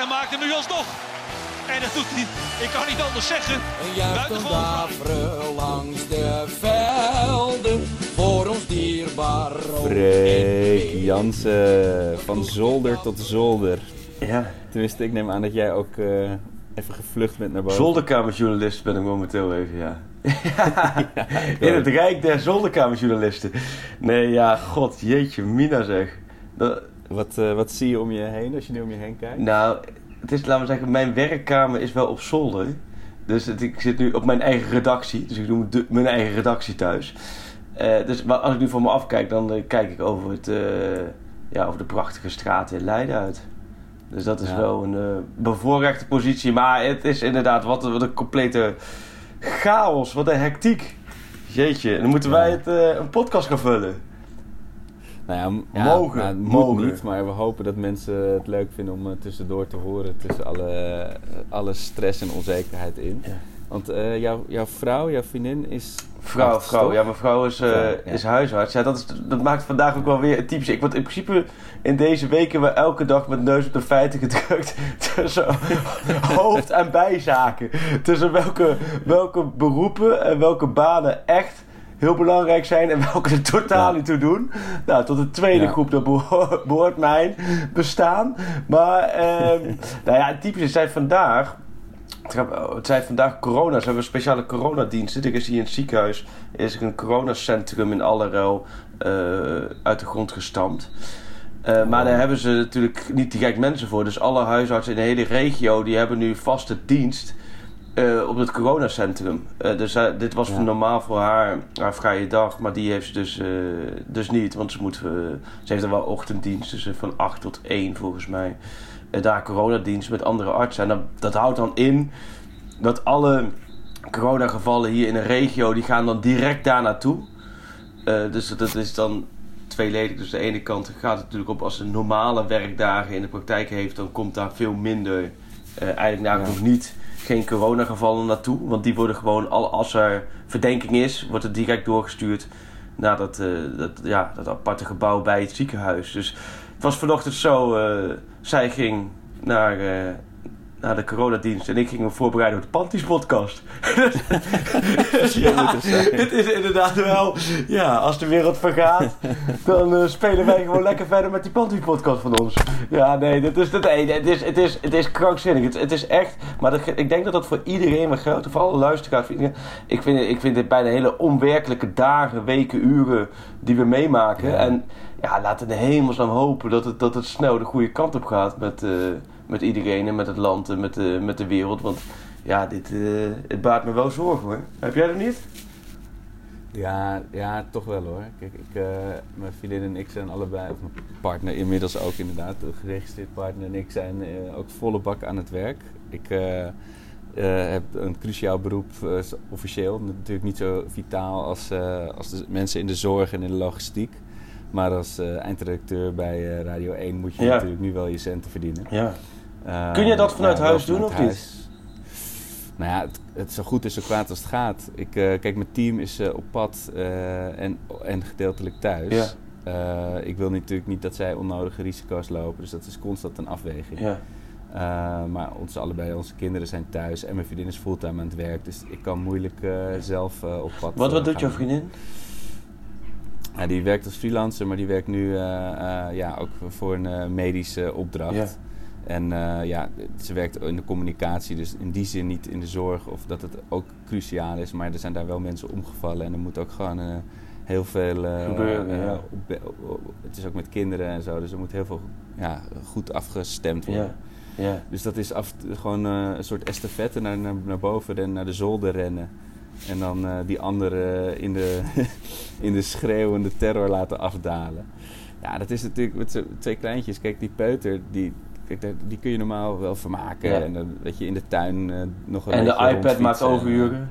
en maakt hem nu alsnog. En dat doet hij, ik kan niet anders zeggen. Buitengewoon. langs de velden voor ons dierbaar Freek Jansen, van zolder tot zolder. Ja, Tenminste, ik neem aan dat jij ook eh, even gevlucht bent naar boven. zolderkamerjournalist ben ik momenteel even, ja. In het rijk der zolderkamerjournalisten. Nee, ja, god, jeetje, Mina zeg. Dat- Wat, eh, wat zie je om je heen als je nu om je heen kijkt? nou, het is, laten we zeggen, mijn werkkamer is wel op zolder. Dus het- ik zit nu op mijn eigen redactie. Dus ik doe de- mijn eigen redactie thuis. Eh, dus maar als ik nu voor me afkijk, dan eh, kijk ik over, het, ja, over de prachtige straten in Leiden uit. Dus dat is Ja. wel een bevoorrechte positie. Maar het is inderdaad wat, een- wat een complete chaos. Wat een hectiek. Jeetje, dan moeten wij het, een podcast gaan vullen. Nou ja, Mogen, nou, het moet mogen. niet, maar we hopen dat mensen het leuk vinden om eh, tussendoor te horen tussen alle, eh, alle stress en onzekerheid in. Ja. Want eh, jouw, jouw vrouw, jouw vriendin is... Vrouw, arts, vrouw. toch? Ja, mijn vrouw is, Vrouw, ja. is huisarts. Ja, dat, is, dat maakt vandaag ook wel weer typisch. Ik word in principe in deze weken wel elke dag met neus op de feiten gedrukt. tussen hoofd- en bijzaken. Tussen welke, welke beroepen en welke banen echt heel belangrijk zijn en welke er totaal niet toe doen. Nou, tot de tweede groep, dat beho- behoort mijn bestaan. Maar, ehm, nou ja, typisch is zij vandaag. Het zijn vandaag corona. Ze hebben speciale coronadienst. Er is hier in het ziekenhuis is er een coronacentrum in Allerel eh uit de grond gestampt. Eh, maar daar hebben ze natuurlijk niet direct mensen voor. Dus alle huisartsen in de hele regio die hebben nu vaste dienst eh, op het coronacentrum. Eh, dus eh, dit was Ja. normaal voor haar haar vrije dag, maar die heeft ze dus, dus niet. Want ze, moet, ze heeft er wel ochtenddienst, dus van 8 tot 1 volgens mij. Daar coronadienst met andere artsen. En dat, dat houdt dan in dat alle coronagevallen hier in de regio, die gaan dan direct daar naartoe. Dus dat is dan tweeledig. Dus de ene kant gaat het natuurlijk op als ze normale werkdagen in de praktijk heeft, dan komt daar veel minder, eigenlijk nou, Ja. nog niet, geen coronagevallen naartoe. Want die worden gewoon, al, als er verdenking is, wordt het direct doorgestuurd naar dat, eh, dat, ja, dat aparte gebouw bij het ziekenhuis. Dus het was vanochtend zo, eh, zij ging naar, eh, naar de coronadienst en ik ging me voorbereiden op de Panties podcast. ja, het is inderdaad wel, ja, als de wereld vergaat, dan eh, spelen wij gewoon lekker verder met die Panties podcast van ons. Ja, nee, dit is, dit, nee, het is, het is, het is krankzinnig. Het, het is echt, maar dat, ik denk dat dat voor iedereen wel geldt, voor alle luisteraars. Ik vind, ik vind dit bijna hele onwerkelijke dagen, weken, uren die we meemaken. Ja. En ja, laten we de hemelsnaam hopen dat het, dat het snel de goede kant op gaat met, eh, met iedereen en met het land en met de, met de wereld. Want ja, dit, eh, het baart me wel zorgen hoor. Heb jij dat niet? Ja, ja, toch wel hoor. Kijk, ik, eh, mijn vriendin en ik zijn allebei, of mijn partner inmiddels ook inderdaad, de geregistreerd partner en ik zijn eh, ook volle bak aan het werk. Ik heb een cruciaal beroep, officieel. Natuurlijk niet zo vitaal als, als de mensen in de zorg en in de logistiek. Maar als eindredacteur bij Radio 1 moet je Ja. natuurlijk nu wel je centen verdienen. Ja. Eh, Kun je dat vanuit ja, huis doen, of niet? Nou ja, het, het zo goed is zo kwaad als het gaat. Ik, eh, kijk, mijn team is eh, op pad en, en gedeeltelijk thuis. Ik wil natuurlijk niet dat zij onnodige risico's lopen, dus dat is constant een afweging. Ja. Maar ons allebei, onze kinderen zijn thuis en mijn vriendin is fulltime aan het werk, dus ik kan moeilijk zelf eh, op pad. Wat, wat doet jouw vriendin? Die werkt als freelancer, maar die werkt nu ja, ook voor een medische opdracht. En eh, ja, ze werkt in de communicatie, dus in die zin niet in de zorg of dat het ook cruciaal is. Maar er zijn daar wel mensen omgevallen en er moet ook gewoon eh, heel veel eh, Gebeuren, ja. het is ook met kinderen en zo, dus er moet heel veel ja, goed afgestemd worden. Ja, ja. Dus dat is af, gewoon een soort estafette naar, naar, naar boven en naar de zolder rennen. En dan die anderen in de, in de schreeuwende terror laten afdalen. Ja, dat is natuurlijk met twee kleintjes. Kijk, die peuter, die, kijk, die kun je normaal wel vermaken. Ja. En dan weet je in de tuin eh, nog een En de iPad maakt overuren.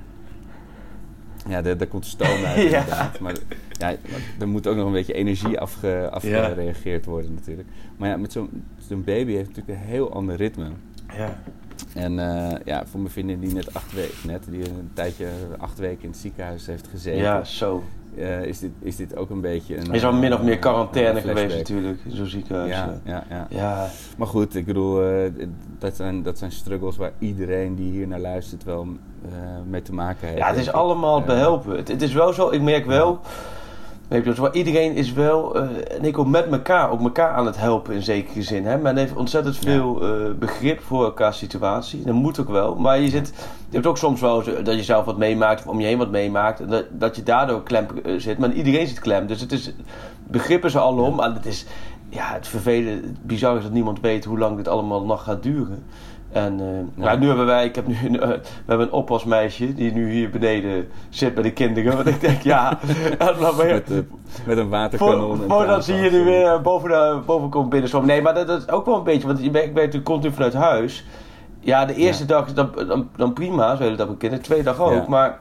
Ja, daar, daar komt stoom uit Ja. inderdaad. Maar ja, er moet ook nog een beetje energie afge, Ja. afgereageerd worden natuurlijk. Maar ja, met zo'n baby heeft natuurlijk een heel ander ritme. Ja. En eh, ja, voor mijn vriendin die net acht weken, net, die een tijdje acht weken in het ziekenhuis heeft gezeten, ja, zo. Eh, is, dit, is dit ook een beetje een. Is al min of meer eh, quarantaine geweest natuurlijk, in zo'n ziekenhuis. Ja, Ja. ja, ja. Maar goed, ik bedoel, eh, dat, zijn, dat zijn struggles waar iedereen die hier naar luistert wel eh, mee te maken heeft. Ja, het is allemaal Eh, behelpen. Het, het is wel zo, ik merk wel, weet je, wel, iedereen is wel, eh, en ik ook met elkaar, ook elkaar aan het helpen in zekere zin. Hè? Men heeft ontzettend Ja. veel eh, begrip voor elkaars situatie. Dat moet ook wel. Maar je, zit, je hebt ook soms wel dat je zelf wat meemaakt of om je heen wat meemaakt. en Dat, dat je daardoor klem eh, zit. Maar iedereen zit klem. Dus het is, begrip is er alom. Maar het is, ja, het vervelende, het bizar is dat niemand weet hoe lang dit allemaal nog gaat duren. En eh, Ja. ja, nu hebben wij, ik heb nu een, eh, we hebben een oppasmeisje die nu hier beneden zit bij de kinderen. Want ik denk, ja, Met, eh, met een waterkanon. voor, voordat ze hier nu weer boven, de, boven komt binnen. Nee, maar dat, dat is ook wel een beetje, want je ik werk natuurlijk continu vanuit huis. Ja, de eerste Ja. dag dan, dan, dan prima, zo hele dag met kinderen. De tweede dag ook. Ja. Maar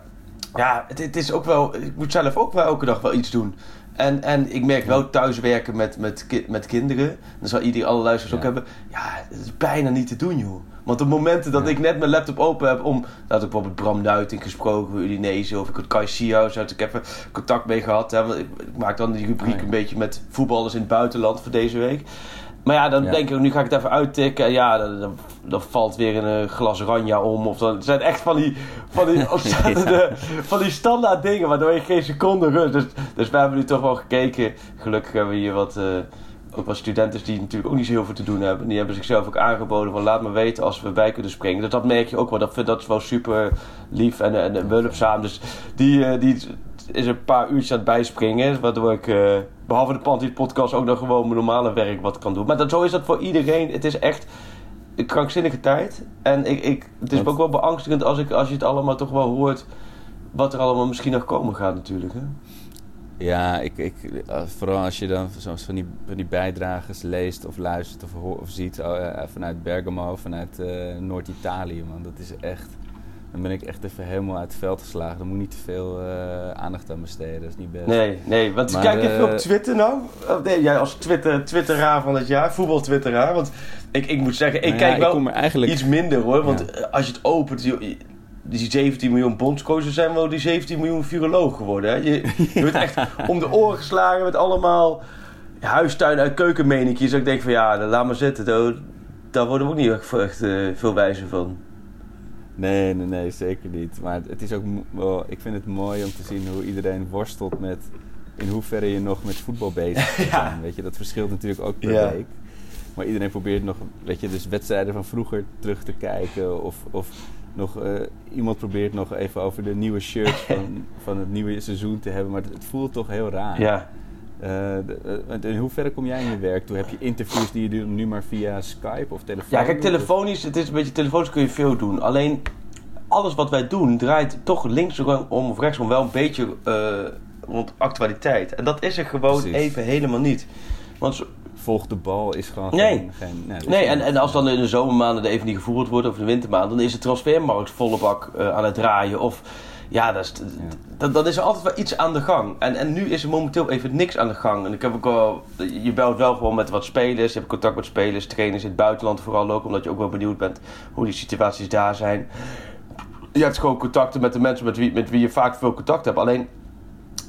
ja, het, het is ook wel, ik moet zelf ook wel elke dag wel iets doen. En, en ik merk wel thuiswerken met, met, met kinderen. Dan zal iedereen, alle luisteraars ook hebben. Ja, het is bijna niet te doen, joh. Want op momenten dat Ja. ik net mijn laptop open heb om... Dat ik bijvoorbeeld Bram Nuiting gesproken Udinese. Of ik had Kai Sierhuis uit. Ik heb er contact mee gehad. Hè, want ik, maak dan die rubriek Oh, ja. een beetje met voetballers in het buitenland voor deze week. Maar ja, dan Ja. denk ik, nu ga ik het even uittikken. En ja, dan, dan, dan valt weer een eh, glas ranja om. Of dan het zijn echt van die, van die, ontzettende, van die standaard dingen, waardoor je geen seconde rust. Dus, dus we hebben nu toch wel gekeken. Gelukkig hebben we hier wat, eh, ook wat studenten die natuurlijk ook niet zo heel veel te doen hebben. Die hebben zichzelf ook aangeboden van laat me weten als we bij kunnen springen. Dus dat merk je ook wel. Dat, vind- dat is wel super lief en, en, en behulpzaam. Dus die, eh, die is een paar uurtjes aan het bijspringen. Waardoor ik, eh, behalve de Panties podcast, ook nog gewoon mijn normale werk wat kan doen. Maar dat, zo is dat voor iedereen. Het is echt een krankzinnige tijd. En ik, ik, het is ook wel beangstigend als, ik, als je het allemaal toch wel hoort. Wat er allemaal misschien nog komen gaat natuurlijk. Hè? Ja, ik, ik, eh, vooral als je dan zoals van die, van die bijdragers leest of luistert of, hoort of ziet oh, eh, vanuit Bergamo, vanuit eh, Noord-Italië, man. Dat is echt... Dan ben ik echt even helemaal uit het veld geslagen. Daar moet niet te veel aandacht aan besteden. Dat is niet best. Nee, nee. Want Maar, kijk even op Twitter nou. Of nee, jij als Twitter, Twitteraar van het jaar. Voetbal-Twitteraar. Want ik, ik moet zeggen, ik Nou ja, kijk wel kom er eigenlijk... iets minder hoor. Want Ja. als je het opent... Die 17 miljoen bondscoaches zijn wel die 17 miljoen viroloog geworden. Hè? Je, je wordt echt om de oren geslagen met allemaal huistuin- en keukenmeninkjes. Dat ik denk van ja, laat maar zitten. Daar, daar worden we ook niet echt, echt eh, veel wijzer van. Nee, nee, nee, zeker niet. Maar het is ook wel, ik vind het mooi om te zien hoe iedereen worstelt met in hoeverre je nog met voetbal bezig bent. Ja. Weet je, dat verschilt natuurlijk ook per Ja. week. Maar iedereen probeert nog, weet je, dus wedstrijden van vroeger terug te kijken. Of, of nog, eh, iemand probeert nog even over de nieuwe shirts van, van het nieuwe seizoen te hebben. Maar het, het voelt toch heel raar. Ja. Eh, de- eh, in hoeverre kom jij in je werk toe? Heb je interviews die je doet nu maar via Skype of telefoon? Ja, kijk, telefonisch, het is een beetje, telefonisch kun je veel doen. Alleen, alles wat wij doen draait toch links om of rechtsom wel een beetje eh, rond actualiteit. En dat is er gewoon Precies. even helemaal niet. Want Volg de bal is gewoon Nee. geen... geen nee, dat nee, en, en als dan in de zomermaanden er even niet gevoerd wordt, of in de wintermaanden, dan is de transfermarkt volle bak eh, aan het draaien. Of ja, dat is, dan, dan is er altijd wel iets aan de gang. En, en nu is er momenteel even niks aan de gang. En ik heb ook wel, je belt wel gewoon met wat spelers, je hebt contact met spelers, trainers in het buitenland vooral ook, omdat je ook wel benieuwd bent hoe die situaties daar zijn. Je hebt gewoon contacten met de mensen met wie, met wie je vaak veel contact hebt. Alleen,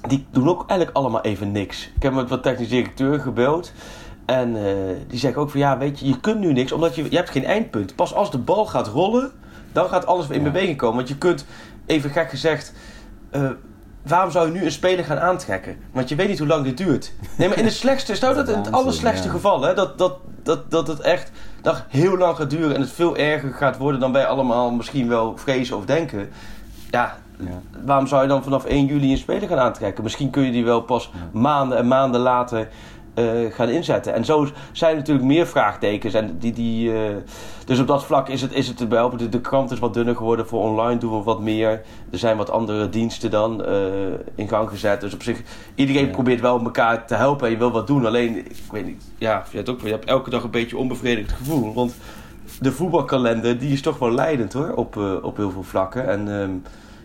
die doen ook eigenlijk allemaal even niks. Ik heb met wat technisch directeur gebeld. En eh, die zeggen ook van ja, weet je, je kunt nu niks, omdat je, je hebt geen eindpunt. Pas als de bal gaat rollen, dan gaat alles weer in Ja. beweging komen. Want je kunt, even gek gezegd, eh, waarom zou je nu een speler gaan aantrekken? Want je weet niet hoe lang dit duurt. Nee, maar in het slechtste, stel dat in het allerslechtste ja. geval, hè, dat, dat, dat, dat het echt nog heel lang gaat duren en het veel erger gaat worden dan wij allemaal misschien wel vrezen of denken. Ja, Ja. waarom zou je dan vanaf 1 juli een speler gaan aantrekken? Misschien kun je die wel pas maanden en maanden later eh, gaan inzetten. En zo zijn er natuurlijk meer vraagtekens. En die, die, eh, dus op dat vlak is het, is het te helpen. De, de krant is wat dunner geworden. Voor online doen we wat meer. Er zijn wat andere diensten dan eh, in gang gezet. Dus op zich, iedereen Ja. probeert wel elkaar te helpen. En je wil wat doen. Alleen, ik weet niet, ja, je hebt, ook, je hebt elke dag een beetje onbevredigd gevoel. Want de voetbalkalender die is toch wel leidend hoor. Op, op heel veel vlakken. En ehm,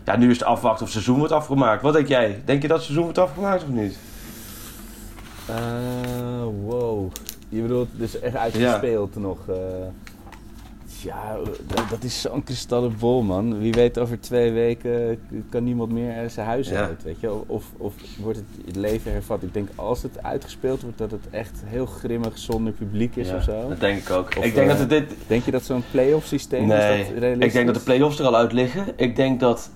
ja, nu is het afwachten of het seizoen wordt afgemaakt. Wat denk jij? Denk je dat het seizoen wordt afgemaakt of niet? Eh, wow. Je bedoelt dus echt uitgespeeld nog. eh. ja, dat, dat is zo'n kristallen bol, man. Wie weet, over twee weken kan niemand meer zijn huis Ja. uit, weet je. Of, of wordt het, leven hervat. Ik denk, als het uitgespeeld wordt, dat het echt heel grimmig zonder publiek is Ja, of zo. Dat denk ik ook. Of, ik denk eh, dat het dit... Denk je dat zo'n play-off systeem Nee, is dat realistisch? ik denk dat de play-offs er al uit liggen. Ik denk dat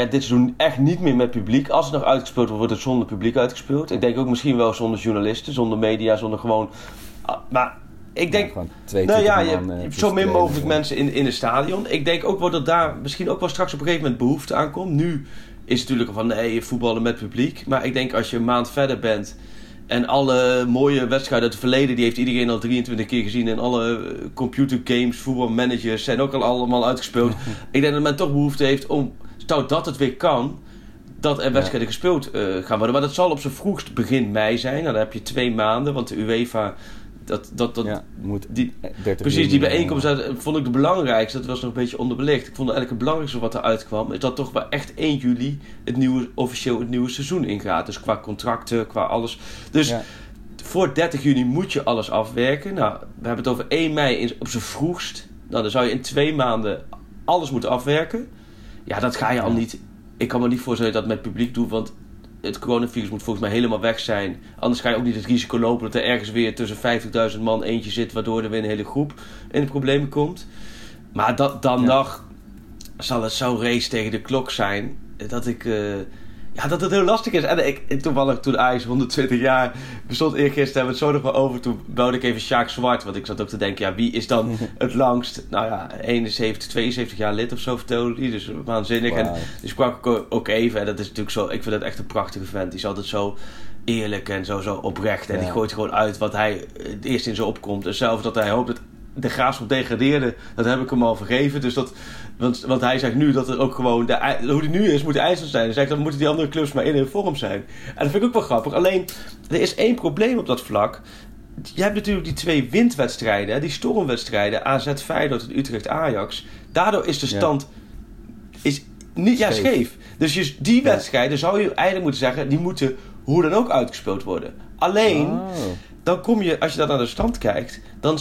er dit seizoen echt niet meer met publiek. Als het nog uitgespeeld wordt, wordt het zonder publiek uitgespeeld. Ik denk ook misschien wel zonder journalisten, zonder media, zonder gewoon... Ah, Maar ik denk... Ja, twee Nou ja, je man, eh, zo min mogelijk mensen in, in het stadion. Ik denk ook wel dat daar misschien ook wel straks op een gegeven moment behoefte aan komt. Nu is het natuurlijk van nee, voetballen met publiek. Maar ik denk als je een maand verder bent en alle mooie wedstrijden uit het verleden, die heeft iedereen al 23 keer gezien. En alle eh, computergames, voetbalmanagers zijn ook al allemaal uitgespeeld. ik denk dat men toch behoefte heeft om, stel dat het weer kan, dat er wedstrijden gespeeld eh, gaan worden. Maar dat zal op zijn vroegst begin mei zijn. Nou, dan heb je twee maanden, want de UEFA, dat, dat, dat, Ja, moet die, 30 Precies, die bijeenkomst dat vond ik de belangrijkste. Dat was nog een beetje onderbelicht. Ik vond eigenlijk het belangrijkste wat eruit kwam... is dat toch wel echt 1 juli het nieuwe, officieel het nieuwe seizoen ingaat. Dus qua contracten, qua alles. Dus Ja. voor 30 juni moet je alles afwerken. Nou, we hebben het over 1 mei in, op zijn vroegst. Nou, dan zou je in twee maanden alles moeten afwerken. Ja, dat ga je al niet... Ik kan me niet voorstellen dat je dat met publiek doet, want... Het coronavirus moet volgens mij helemaal weg zijn. Anders ga je ook niet het risico lopen dat er ergens weer tussen 50.000 man eentje zit, waardoor er weer een hele groep in de problemen komt. Maar dat, dan Ja. nog zal het zo'n race tegen de klok zijn dat ik. eh, ja, dat het heel lastig is. En ik, toevallig toen Ajax 120 jaar bestond eergisteren, hebben we het zo nog wel over. Toen bouwde ik even Sjaak Zwart. Want ik zat ook te denken, ja, wie is dan het langst? Nou ja, 71, 72 jaar lid of zo vertelde hij. Dus waanzinnig. En die sprak ik ook- even. En dat is natuurlijk zo, ik vind dat echt een prachtige vent. Die is altijd zo eerlijk en zo, zo oprecht. En Ja. die gooit gewoon uit wat hij het eerst in zo opkomt. En zelfs dat hij hoopt dat de graafschap degradeerde, dat heb ik hem al vergeven. Dus dat, want, want hij zegt nu dat er ook gewoon, de, hoe die nu is, moet IJsland zijn. Hij zegt dan moeten die andere clubs maar in hun vorm zijn. En dat vind ik ook wel grappig. Alleen, er is één probleem op dat vlak. Je hebt natuurlijk die twee windwedstrijden, die stormwedstrijden, AZ Feyenoord en Utrecht Ajax. Daardoor is de Ja. stand is niet, ja, Scheef. scheef. Dus je, die Ja. wedstrijden zou je eigenlijk moeten zeggen, die moeten hoe dan ook uitgespeeld worden. Alleen, Oh. dan kom je, als je dat naar de stand kijkt, dan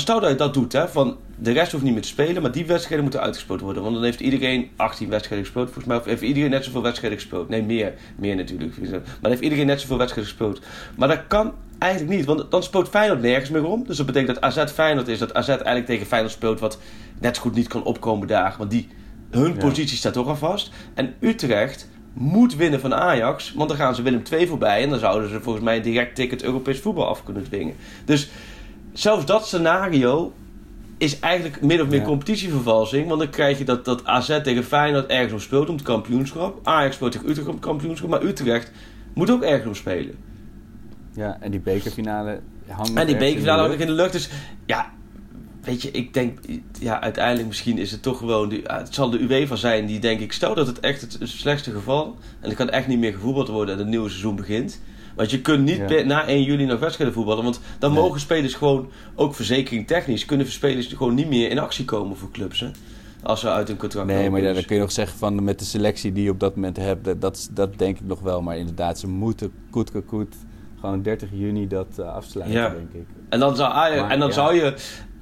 st- stel dat je dat doet, hè, van de rest hoeft niet meer te spelen, maar die wedstrijden moeten uitgespeeld worden. Want dan heeft iedereen 18 wedstrijden gespeeld, volgens mij, of heeft iedereen net zoveel wedstrijden gespeeld. Nee, meer, meer natuurlijk. Maar dan heeft iedereen net zoveel wedstrijden gespeeld. Maar dat kan eigenlijk niet, want dan speelt Feyenoord nergens meer om. Dus dat betekent dat AZ Feyenoord is, dat AZ eigenlijk tegen Feyenoord speelt, wat net zo goed niet kan opkomen daar. Want die, hun Ja. positie staat toch al vast. En Utrecht moet winnen van Ajax, want dan gaan ze Willem II voorbij en dan zouden ze volgens mij een direct ticket Europees voetbal af kunnen dwingen. Dus zelfs dat scenario is eigenlijk min of meer Ja. competitievervalsing. Want dan krijg je dat, dat AZ tegen Feyenoord ergens om speelt om het kampioenschap. Ajax speelt tegen Utrecht om het kampioenschap. Maar Utrecht moet ook ergens om spelen. Ja, en die bekerfinale hangt En die bekerfinale de nog in de lucht. Dus ja, weet je, ik denk... Ja, uiteindelijk misschien is het toch gewoon... ja, het zal de UEFA zijn die denk ik... Stel dat het echt het slechtste geval... En er kan echt niet meer gevoetbald worden en het nieuwe seizoen begint... Want je kunt niet Ja. na 1 juli nog wedstrijden voetballen. Want dan Nee. mogen spelers gewoon, ook verzekering technisch, kunnen spelers gewoon niet meer in actie komen voor clubs. Hè? Als ze uit hun contract Nee, maar ja, Dus- dan kun je nog zeggen van met de selectie die je op dat moment hebt, dat, dat, dat denk ik nog wel. Maar inderdaad, ze moeten koet koet, gewoon 30 juni dat eh, afsluiten, Ja. denk ik. En dan, zou, Maar, en dan ja. zou je,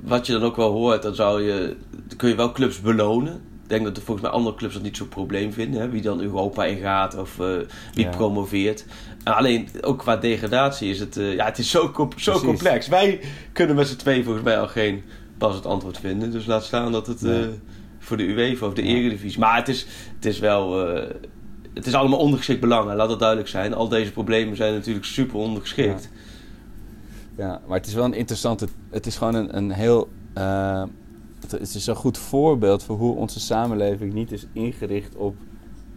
wat je dan ook wel hoort, dan zou je, dan kun je wel clubs belonen. Ik denk dat er volgens mij andere clubs dat niet zo'n probleem vinden. Hè? Wie dan Europa ingaat of eh, wie Ja. promoveert. En alleen, ook qua degradatie is het, eh, ja, het is zo, zo complex. Wij kunnen met z'n twee volgens mij al geen passend antwoord vinden. Dus laat staan dat het Nee. eh, voor de UEFA of de. Eredivisie. Maar het is, het is wel, eh, het is allemaal ondergeschikt belangen, laat dat duidelijk zijn. Al deze problemen zijn natuurlijk super ondergeschikt. Ja, maar het is wel een interessante... Het is gewoon een, een heel... het, het is een goed voorbeeld voor hoe onze samenleving niet is ingericht op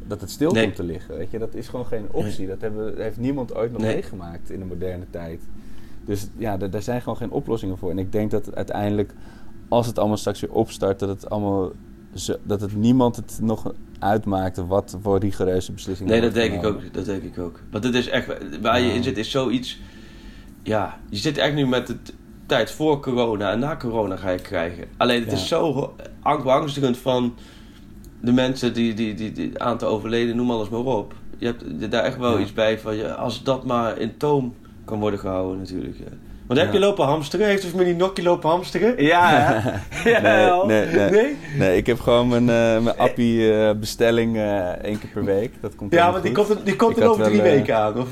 dat het stil Nee. komt te liggen. Weet je? Dat is gewoon geen optie. Dat hebben, heeft niemand ooit nog Nee. meegemaakt in de moderne tijd. Dus ja, daar- zijn gewoon geen oplossingen voor. En ik denk dat uiteindelijk, als het allemaal straks weer opstart, dat het allemaal... zo- dat het niemand het nog uitmaakt wat voor rigoureuze beslissingen Nee, dat denk ik ook. Dat denk ik ook. Want het is echt, waar je in zit, is zoiets. Ja, je zit echt nu met de tijd voor corona en na corona ga je krijgen. Alleen het Ja. is zo ang- beangstigend van de mensen die, die, die, die aan te overleden, noem alles maar op. Je hebt daar echt wel Ja. iets bij van, ja, als dat maar in toom kan worden gehouden natuurlijk. Ja. Want heb je lopen hamsteren? Heeft of met die nokkie lopen hamsteren? Ja, ja, Nee, nee, nee. ik heb gewoon mijn, eh mijn appie eh, bestelling eh één keer per week. Dat komt Ja, want die komt, er- die komt er over drie weken aan. Of,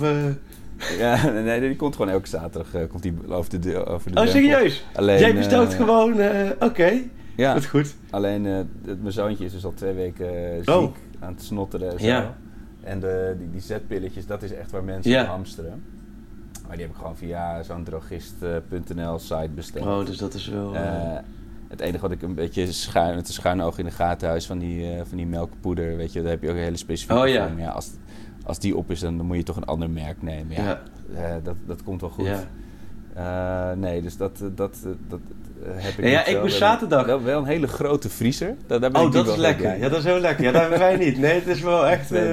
Ja, nee, die komt gewoon elke zaterdag komt die over de deur. Over de Oh, serieus? Alleen, Jij bestelt gewoon, oké. Ja, Dat is goed. alleen eh, het- mijn zoontje is dus al twee weken eh, ziek Oh. aan het snotteren. en Zo. Ja. En de, die, die zetpilletjes, dat is echt waar mensen Ja. hamsteren. Maar die heb ik gewoon via zo'n drogist.nl site besteld. Oh, dus dat is wel... eh, Eh, het enige wat ik een beetje schuin, met een schuin oog in de gaten hou is van die, eh, van die melkpoeder. Weet je, daar heb je ook een hele specifieke Oh, ja. als, als die op is, dan, dan moet je toch een ander merk nemen. Ja, Ja. eh, dat, dat komt wel goed. Ja. Eh, nee, dus dat, eh, dat, eh, dat eh, heb ik Ja, ja, ik moest zaterdag- Wel, wel een hele grote vriezer. Daar, daar ben Oh, ik dat is lekker. blij Ja, dat is heel lekker. Ja, dat hebben wij niet. Nee, het is wel echt... Eh.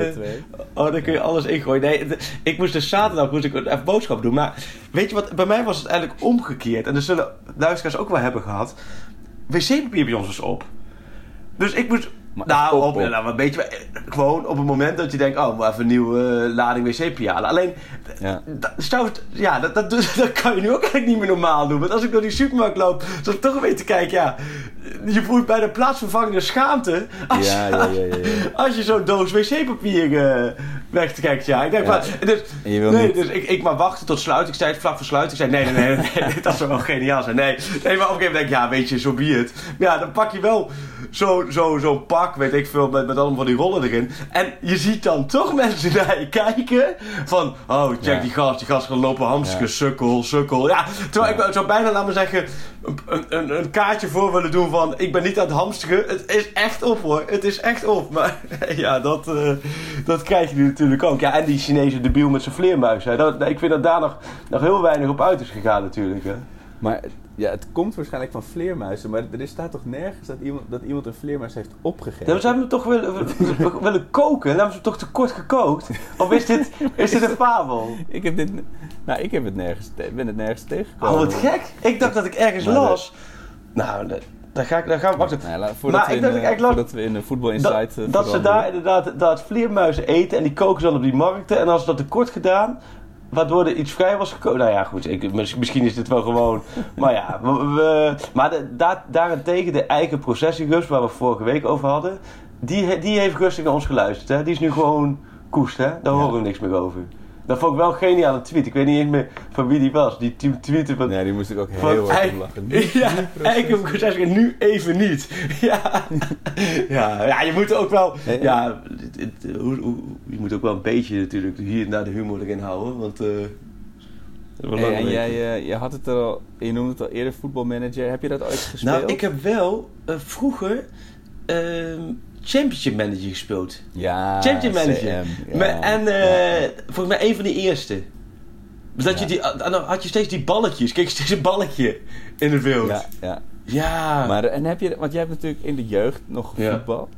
Oh, dan kun je alles ingooien. Nee, ik moest dus zaterdag moest ik even boodschap doen. Maar weet je wat, bij mij was het eigenlijk omgekeerd. En dat zullen luisteraars ook wel hebben gehad. Wc-papier bij ons was op. Dus ik moest... Maar nou, op, nou, een beetje, gewoon op het moment dat je denkt, oh, maar even een nieuwe lading wc-papier halen. Alleen, Ja. dat, het- ja, dat, dat, dat kan je nu ook eigenlijk niet meer normaal doen. Want als ik door die supermarkt loop, zat ik toch een beetje te kijken, ja, je voelt bij de plaatsvervangende schaamte. Als, Ja, ja, ja, ja, ja. als je zo'n doos wc-papier eh wegkijkt, ja. Ik denk Ja. maar, dus, En je wil nee, niet- dus ik, ik maar wachten tot sluiting. Ik zei het vlak voor sluiting. Ik zei, nee, nee, nee, nee, dat zou wel geniaal zijn. Nee, nee maar op een gegeven moment denk ik, ja, weet je, zo be it. Maar ja, dan pak je wel zo'n zo, zo'n pak, weet ik veel, met, met allemaal van die rollen erin. En je ziet dan toch mensen naar je kijken. Van, oh, check Ja. die gast, die gast gaat lopen hamsteren, Ja. sukkel, sukkel. Ja, terwijl Ja. ik zou bijna, laat me zeggen, een, een, een kaartje voor willen doen van, ik ben niet aan het hamsteren. Het is echt op hoor, het is echt op. Maar ja, dat, eh, dat krijg je natuurlijk ook. Ja, en die Chinese debiel met zijn vleermuis. Hè. Dat, ik vind dat daar nog, nog heel weinig op uit is gegaan natuurlijk. Hè. Maar ja, het komt waarschijnlijk van vleermuizen. Maar er staat toch nergens dat iemand, dat iemand een vleermuis heeft opgegeten? Ja, we hebben hem toch willen, koken. Dan hebben ze hem toch te kort gekookt? Of is dit, is dit een fabel? Ik heb dit... Nou, ik heb het nergens, ben het nergens tegengekomen. Oh, wat gek. Ik dacht dat ik ergens Maar de- las. Nou, da- daar ga ik, daar gaan we wachten. Nou, ja, la- voordat, Maar we in, eh, ik voordat we in de Football Insight Dat, eh, dat ze daar inderdaad dat vleermuizen eten en die koken ze dan op die markten. En als ze dat tekort gedaan, waardoor er iets vrij was gekomen. Nou ja, goed, ik, mis- misschien is dit wel gewoon. maar ja, we, we- maar de, daarentegen de eigen processiegus, waar we vorige week over hadden, die, die heeft rustig naar ons geluisterd. Hè? Die is nu gewoon koest, hè? daar horen we niks meer over. Dat vond ik wel een geniale tweet. Ik weet niet eens meer van wie die was. Die t- tweette van. Nee, die moest ik ook heel erg eik- om lachen. Ja, eigenlijk heb ik gezegd, nu even niet. Ja, ja, ja je moet ook wel. Ja, het- het- hoe, hoe, je moet ook wel een beetje natuurlijk hier en daar de humor erin houden. Want. eh, dat is wel Hey, lang en jij, eh, je had het er al, je noemde het al eerder, voetbalmanager. Heb je dat ooit gespeeld? Nou, ik heb wel eh, vroeger ehm, Championship Manager gespeeld. Ja, Championship Manager. CM, ja. Maar- en eh, Ja. volgens mij een van de eerste. Dus dat Ja. je die, en dan had je steeds die balletjes. Kijk, steeds een balletje in het wild. Ja, ja. Ja. Maar, en heb je, want jij hebt natuurlijk in de jeugd nog gevoetbald.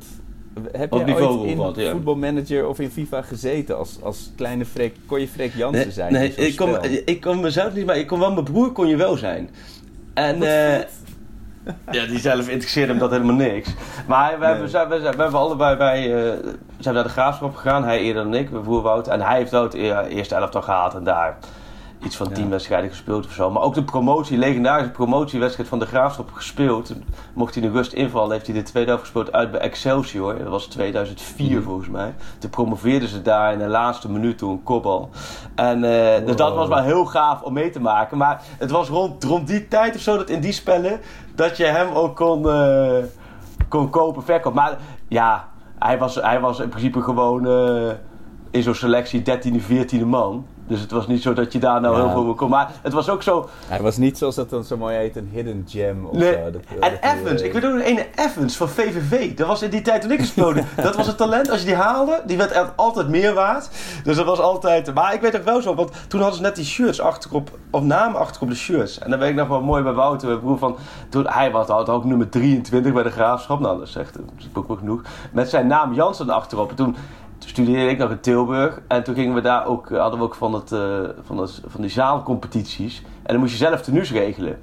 Heb je ooit in ja. voetbalmanager of in FIFA gezeten als, als kleine Freek? Kon je Freek Jansen Nee, zijn? nee in ik, kon, ik kon mezelf niet, maar ik kon wel mijn broer kon je wel zijn. En ja, die zelf interesseerde hem dat helemaal niks. Maar we, hebben, Nee. zijn, we, zijn, we hebben allebei bij, eh, zijn naar de graafschap gegaan. Hij eerder dan ik, mijn broer Wout. En hij heeft wel het e- eerste elftal gehaald en daar iets van tien wedstrijden gespeeld of zo. Maar ook de promotie, legendarische promotiewedstrijd van de graafschap gespeeld. Mocht hij in de rust invallen, heeft hij de tweede helft gespeeld uit bij Excelsior. Dat was 2004 Mhm. volgens mij. Toen promoveerden ze daar in de laatste minuut door een kopbal. En eh, dus dat was wel heel gaaf om mee te maken. Maar het was rond, rond die tijd of zo, dat in die spellen, dat je hem ook kon, eh, kon kopen, verkopen. Maar ja, hij was, hij was in principe gewoon... eh, in zo'n selectie 13e, 14e man. Dus het was niet zo dat je daar nou Ja. heel veel mee kon. Maar het was ook zo. Hij was niet zoals dat dan zo mooi heet, een hidden gem of Nee. zo. Dat, En dat hij, Evans, eh, ik weet ook nog een Evans van VVV. Dat was in die tijd toen ik speelde. dat was het talent. Als je die haalde, die werd altijd meer waard. Dus dat was altijd. Maar ik weet ook wel zo, want toen hadden ze net die shirts achterop, of namen achterop de shirts. En dan weet ik nog wel mooi bij Wouter, mijn broer, van. Toen hij was had ook nummer 23 bij de graafschap. Nou, dat zegt dat is ook wel genoeg. Met zijn naam Jansen achterop. En toen. Toen studeerde ik nog in Tilburg en toen gingen we daar ook, eh, hadden we ook van, het, eh, van, het, van die zaalcompetities. En dan moest je zelf tenues regelen.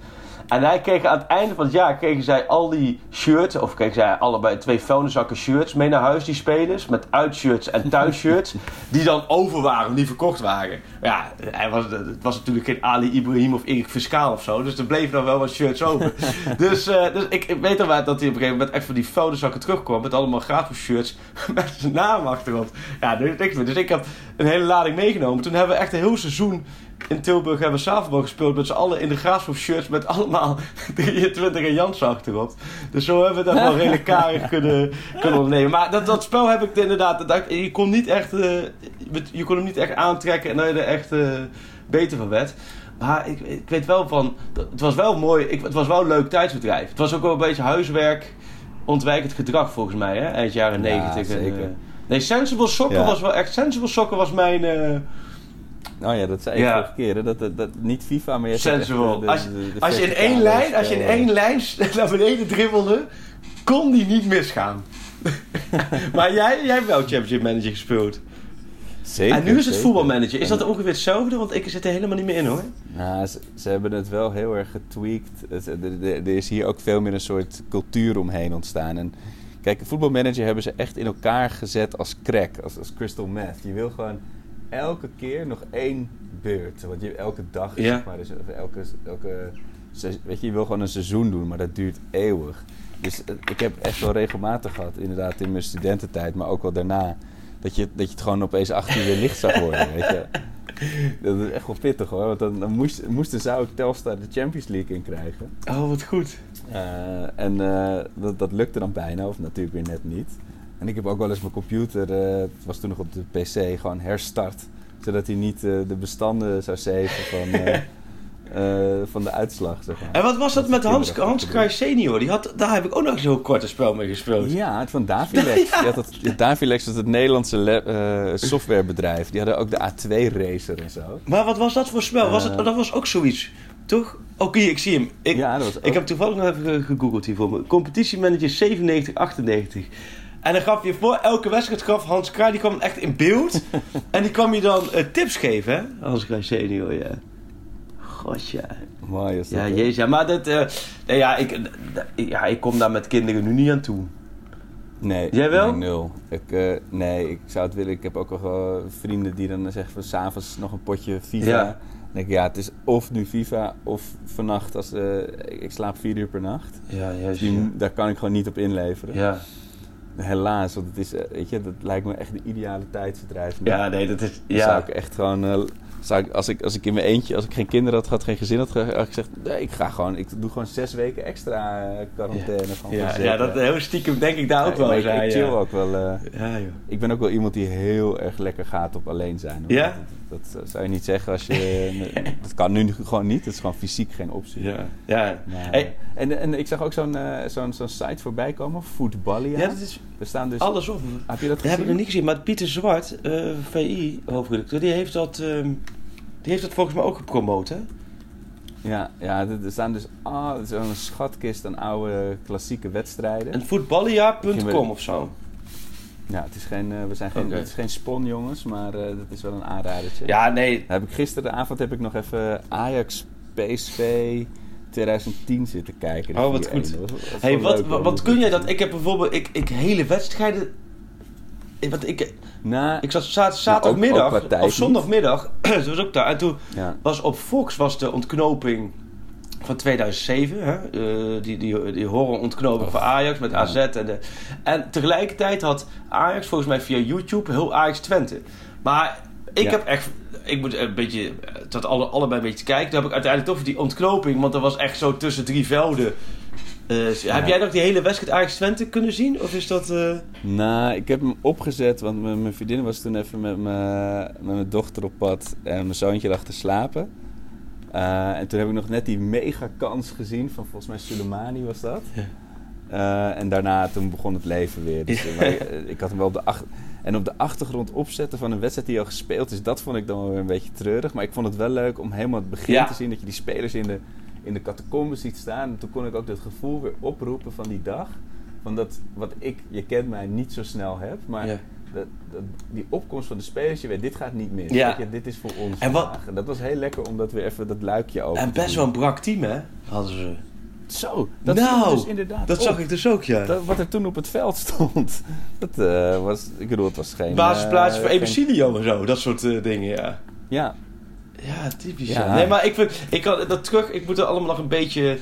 En hij kreeg aan het einde van het jaar kregen zij al die shirts, of kregen zij allebei twee vuilniszakken shirts mee naar huis, die spelers. Met uitshirts en thuisshirts, die dan over waren, die verkocht waren. Ja, hij was, het was natuurlijk geen Ali Ibrahim of Erik Fiscaal of zo, dus er bleven dan wel wat shirts over. dus eh, dus ik, ik weet al wel dat hij op een gegeven moment echt van die vuilniszakken terugkwam met allemaal gratis shirts met zijn naam achterop. Ja, dus ik, dus ik heb een hele lading meegenomen. Toen hebben we echt een heel seizoen in Tilburg hebben we zaalvoetbal gespeeld met z'n allen in de graafschap shirts met allemaal 23 en Jansen achterop. Dus zo hebben we dat wel redelijk karig kunnen, kunnen ondernemen. Maar dat, dat spel heb ik inderdaad, dat, je, kon niet echt, eh, je kon hem niet echt aantrekken en dat je er echt eh, beter van werd. Maar ik, ik weet wel van, het was wel mooi, ik, het was wel een leuk tijdsbedrijf. Het was ook wel een beetje huiswerk, ontwijkend gedrag volgens mij, hè, eind jaren Ja, 90. En, zeker. eh, nee, Sensible Soccer Ja. was wel echt, Sensible Soccer was mijn... Oh ja, dat zei ik Ja. vorige Dat, dat, dat, niet FIFA, maar je de- Als, de- als je in één lijn, als je in één lijn naar beneden dribbelde, kon die niet misgaan. maar jij, jij hebt wel Championship Manager gespeeld. Zeker, en nu is het voetbalmanager. Is dat ongeveer hetzelfde? Want ik zit er helemaal niet meer in hoor. Nou, ze, ze hebben het wel heel erg getweakt. Er, is hier ook veel meer een soort cultuur omheen ontstaan. En kijk, voetbalmanager hebben ze echt in elkaar gezet als crack, als, als crystal meth. Je wil gewoon elke keer nog één beurt. Want je, elke dag, is Ja. zeg maar, dus elke, elke, weet je, je wil gewoon een seizoen doen, maar dat duurt eeuwig. Dus eh, ik heb echt wel regelmatig gehad, inderdaad in mijn studententijd, maar ook wel daarna, dat je, dat je het gewoon opeens 18 uur licht zag worden, weet je. Dat is echt wel pittig hoor, want dan, dan moest, moesten zou ik Telstar de Champions League in krijgen. Oh, wat goed. Eh, en eh, dat, dat lukte dan bijna, of natuurlijk weer net niet. En ik heb ook wel eens mijn computer, eh, het was toen nog op de PC, gewoon herstart. Zodat hij niet eh, de bestanden zou saven van, eh, van de uitslag. Zeg maar. En wat was dat met Hans, Hans te Kruij senior? Die had, daar heb ik ook nog zo'n korte spel mee gespeeld. Ja, het van Davilex. Had dat, Davilex was het Nederlandse softwarebedrijf. Die hadden ook de A2-racer en zo. Maar wat was dat voor spel? Was het, dat was ook zoiets, toch? Oké, ik zie hem. Ik, ja, dat was ook- Ik heb toevallig nog even ge- gegoogeld hiervoor. me. Competitiemanager 9798. En dan gaf je voor elke wedstrijd gaf Hans Kraaij, die kwam echt in beeld. en die kwam je dan eh, tips geven, hè? Hans Kraaij senior, ja. God, ja. Mooi is dat. Ja, jezus. Ja, maar dat... eh, nee, ja, ik, eh, ja, ik kom daar met kinderen nu niet aan toe. Nee, Jij wel? Nee, nul. Ik, eh, nee, ik zou het willen. Ik heb ook wel gewoon vrienden die dan zeggen van s'avonds nog een potje FIFA. Ja. Dan denk ik, ja, het is of nu FIFA of vannacht. Als, ik, ik slaap vier uur per nacht. Ja, Dus juist. daar kan ik gewoon niet op inleveren. Ja. Helaas, want het is, eh, weet je, dat lijkt me echt de ideale tijdsverdrijf. ja, nee, dat is... Dan zou Ja, ik echt gewoon... zou ik, als, ik, als ik in mijn eentje, als ik geen kinderen had gehad, geen gezin had, had ik gezegd, nee, ik ga gewoon, ik doe gewoon zes weken extra eh, quarantaine. Ja, ja, zeker. dat heel stiekem denk ik daar ook Ja, wel ik, ik chill ja. ook wel. Ja, joh. ik ben ook wel iemand die heel erg lekker gaat op alleen zijn. hoor. Ja? Dat, dat zou je niet zeggen als je... dat kan nu gewoon niet. Het is gewoon fysiek geen optie. Ja, ja. Maar, Hey. en, en ik zag ook zo'n eh, zo'n zo'n site voorbij komen, Footballia. Ja, dat is er staan dus... alles op. Heb je dat gezien? heb ik nog niet gezien, maar Pieter Zwart, eh VI, hoofdredacteur, die heeft dat, ehm, die heeft dat volgens mij ook gepromoot, hè? Ja, ja, er staan dus ah, zo'n schatkist aan oude klassieke wedstrijden. En Begin of zo. Ja, het is geen, eh, we zijn geen, het is geen spon, jongens, maar eh, dat is wel een aanradertje. Ja, nee. Heb ik gisteravond heb ik nog even Ajax PSV 2010 zitten kijken. Oh, wat 4-1. goed. Hey, wat, leuk wat, kun jij dat? Ik heb bijvoorbeeld, ik, ik hele wedstrijden. Ik, wat, ik, Nou, ik zat zaterdag, zaterdagmiddag ook tijd of zondagmiddag, dat was ook daar. En toen ja. was op Fox was de ontknoping van 2007, hè? eh, die, die, die horror-ontknoping van Ajax met ja. AZ. En, de, en tegelijkertijd had Ajax volgens mij via YouTube heel Ajax Twente. Maar ik Ja. heb echt, ik moet een beetje, dat alle, allebei een beetje kijken. Toen heb ik uiteindelijk toch voor die ontknoping, want dat was echt zo tussen drie velden. Eh, Heb jij nog die hele wedstrijd Ajax Twente kunnen zien? Of is dat... eh, Nou, ik heb hem opgezet, want mijn, vriendin was toen even met, mijn- met mijn dochter op pad en mijn zoontje lag te slapen. Eh, en toen heb ik nog net die mega kans gezien van volgens mij Soleimani was dat. Eh, en daarna toen begon het leven weer. Dus, eh, maar ik, eh, ik had hem wel op de ach- En op de achtergrond opzetten van een wedstrijd die al gespeeld is, dat vond ik dan weer een beetje treurig. Maar ik vond het wel leuk om helemaal het begin Ja. te zien dat je die spelers in de, in de catacombes ziet staan. En toen kon ik ook dat gevoel weer oproepen van die dag. Van dat wat ik, je kent mij, niet zo snel heb. Maar Ja. dat, dat- die opkomst van de spelers, je weet, dit gaat niet mis. Ja. Je, dit is voor ons En wat-. En dat was heel lekker om dat weer even dat luikje open En best wel een brak team, hè? Hadden ze. Zo, dat nou, dus inderdaad dat op. zag ik dus ook, ja. Dat- wat er toen op het veld stond. Dat eh, was, ik bedoel, het was geen... Basisplaats eh, voor geen- Ebesilio en zo. Dat soort eh, dingen, ja. Ja, Ja, typisch. Ja. Ja. Nee, maar ik, vind, ik kan dat terug. Ik moet er allemaal nog een beetje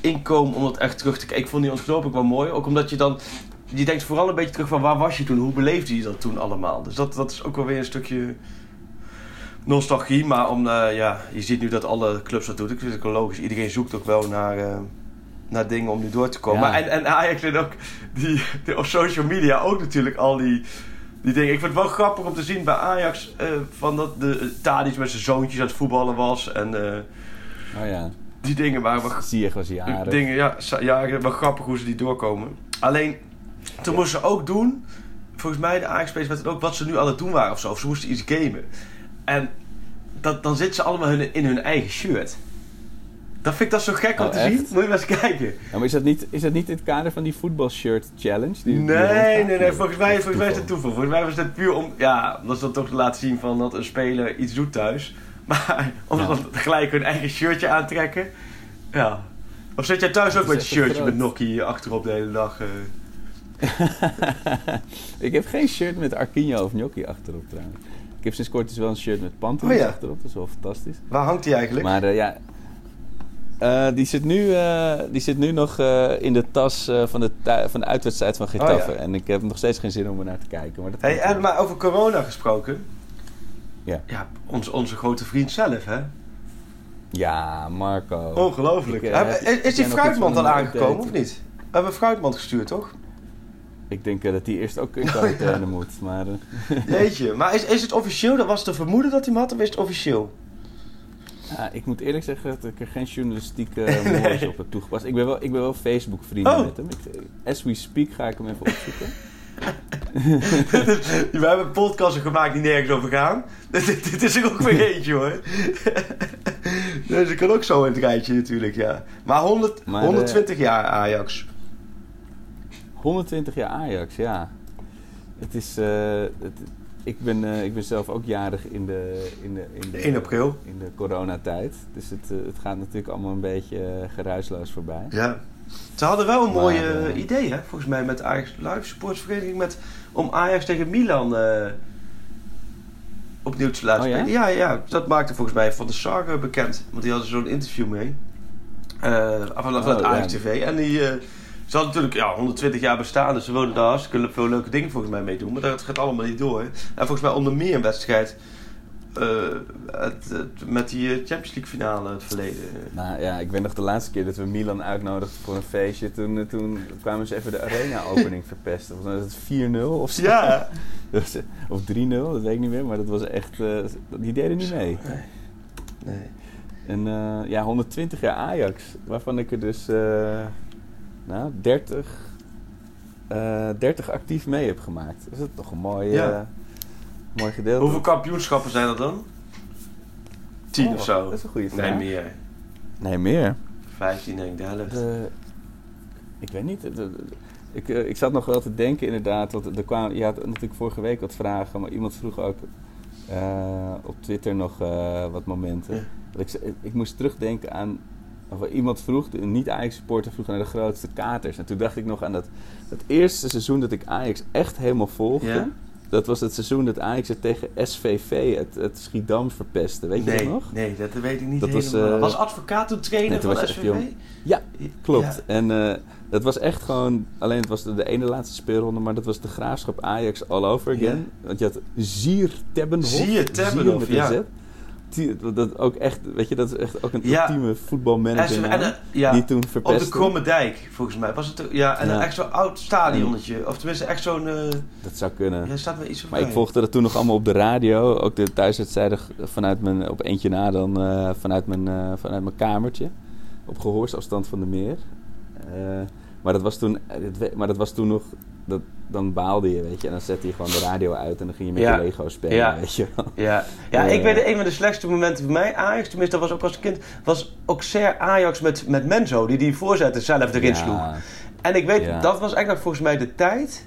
inkomen om dat echt terug te kijken. Ik vond die ontknoping wel mooi. Ook omdat je dan. Je denkt vooral een beetje terug van waar was je toen? Hoe beleefde je dat toen allemaal? Dus dat, dat is ook wel weer een stukje nostalgie. Maar om, ja, je ziet nu dat alle clubs dat doen. Ik vind het ook logisch. Iedereen zoekt ook wel naar, naar dingen om nu door te komen. Ja. Maar en, en Ajax en ook die, die, op social media ook natuurlijk al die, die dingen. Ik vind het wel grappig om te zien bij Ajax eh, van dat de Tadic met zijn zoontjes aan het voetballen was. En eh, oh ja. die dingen waren wel Ziyech was jarig. Dingen, ja, ja, wel grappig hoe ze die doorkomen. Alleen, toen moesten ze ook doen, volgens mij de Ajax-spelers werd ook wat ze nu aan het doen waren of zo. Of ze moesten iets gamen. En dat, dan zitten ze allemaal hun, in hun eigen shirt. Dat vind ik dat zo gek om Oh, te echt? zien. Moet je maar eens kijken. Ja, maar is dat, niet, is dat niet in het kader van die voetbalshirt challenge? Die, Nee, nee, nee. Volgens mij, volgens mij is het toeval. Volgens mij was het puur om... Ja, omdat ze dat toch te laten zien van dat een speler iets doet thuis. Maar om Ja. dan gelijk hun eigen shirtje aantrekken. Ja. Of zit jij thuis ook met je shirtje groot. met Nokkie achterop de hele dag? eh? ik heb geen shirt met Arquinho of Gnocchi achterop trouwens. Ik heb sinds kort dus wel een shirt met Pantelis Oh ja. achterop. Dat is wel fantastisch. Waar hangt die eigenlijk? Maar eh, ja, eh, die, zit nu, eh, die zit nu nog eh, in de tas van, de van de uitwedstrijd van Getafe. Oh ja. En ik heb nog steeds geen zin om er naar te kijken. Maar dat Hey, en maar over corona gesproken. Ja. Ja, onze, onze grote vriend zelf, hè? Ja, Marco. Ongelooflijk. Ik, Heb- heb- is, die fruitmand al aangekomen, of niet? We hebben een fruitmand gestuurd, toch? Ik denk dat die eerst ook in quarantaine moet. Maar Jeetje. Maar is, is het officieel? Dat was te vermoeden dat hij hem had, of is het officieel? Ik moet eerlijk zeggen dat ik er geen journalistieke nee. op heb toegepast. Ik ben wel, ik ben wel Facebook vrienden Oh. met hem. Ik, as we speak ga ik hem even opzoeken. We hebben podcasten gemaakt die nergens over gaan. Dit, is er ook weer eentje hoor. dus ik kan ook zo in het rijtje natuurlijk, ja. Maar, 100, Maar, 120 jaar Ajax. 120 jaar Ajax, ja. Het is, eh, het, ik, ben, eh, ik ben zelf ook jarig in de, in de, in de, 1 april. in de coronatijd. Dus het, eh, het gaat natuurlijk allemaal een beetje eh, geruisloos voorbij. Ja. Ze hadden wel een mooi idee, hè? Volgens mij met Ajax Live Supportsvereniging met om Ajax tegen Milan opnieuw te laten Oh, ja? spelen. Ja, ja, dat maakte volgens mij Van de Sar eh, bekend. Want die hadden zo'n interview mee. Eh van, Oh, Ajax ja. TV. En die, ze hadden natuurlijk ja, 120 jaar bestaan, dus ze wilden daar hartstikke veel leuke dingen volgens mij mee doen. Maar dat gaat allemaal niet door. En volgens mij onder meer een wedstrijd eh, het, het- met die eh, Champions League finale het verleden. Nou ja, ik weet nog de laatste keer dat we Milan uitnodigden voor een feestje. Toen, eh, toen kwamen ze even de arena-opening verpesten. Volgens mij was het 4-0 of zo. Ja, Of 3-0, dat weet ik niet meer. Maar dat was echt... die deden niet mee. nee. En eh, ja, 120 jaar Ajax. Waarvan ik er dus nou, 30, eh 30 actief mee heb gemaakt. Dat is toch een mooi, Ja. eh, mooi gedeelte. Hoeveel kampioenschappen zijn er dan? 10 Oh, of zo. Dat is een goede vraag. Nee, meer. Nee, meer. 15 denk ik, de helft. De- ik weet niet. de- de- ik, eh, ik zat nog wel te denken inderdaad. Want er kwamen, je had natuurlijk vorige week wat vragen. Maar iemand vroeg ook eh, op Twitter nog eh, wat momenten. Ja. Dat ik, ik moest terugdenken aan... Of iemand vroeg, een niet-Ajax-supporter vroeg naar de grootste katers. En toen dacht ik nog aan dat, dat eerste seizoen dat ik Ajax echt helemaal volgde. Ja? Dat was het seizoen dat Ajax het tegen SVV, het, het Schiedam, verpestte. Weet je dat nog? nee, dat weet ik niet Dat was, helemaal. eh, was advocaat toen trainer nee, toen van was SVV? jong. Ja, Klopt. Ja. En eh, dat was echt gewoon... Alleen het was de, de ene laatste speelronde, maar dat was de graafschap Ajax all over again. Want je had Zier Tebbenhof. Zier Tebbenhof, met een ja. Z. dat ook echt, weet je, dat is echt ook een Ja. ultieme voetbalmanager. en, eh, ja, die toen op de. Kromme Dijk, volgens mij. Was het, ja, en Ja. een echt zo'n oud stadionnetje. Of tenminste, echt zo'n... eh Dat zou kunnen. ja, staat iets Maar ik volgde dat toen nog allemaal op de radio. Ook de thuiswedstrijden vanuit mijn, op eentje na dan eh, vanuit, mijn, vanuit mijn kamertje. Op gehoorsafstand van de meer. Maar, dat was toen, maar dat was toen nog, dat, dan baalde je, weet je. En dan zette je gewoon de radio uit en dan ging je met Ja. je Lego spelen, Ja. weet je wel. Ja, ja Eh. ik weet een van de slechtste momenten voor mij, Ajax, tenminste dat was ook als kind, was Auxerre Ajax met, met Menzo, die die voorzetten zelf erin Ja. sloeg. En ik weet, dat was eigenlijk volgens mij de tijd,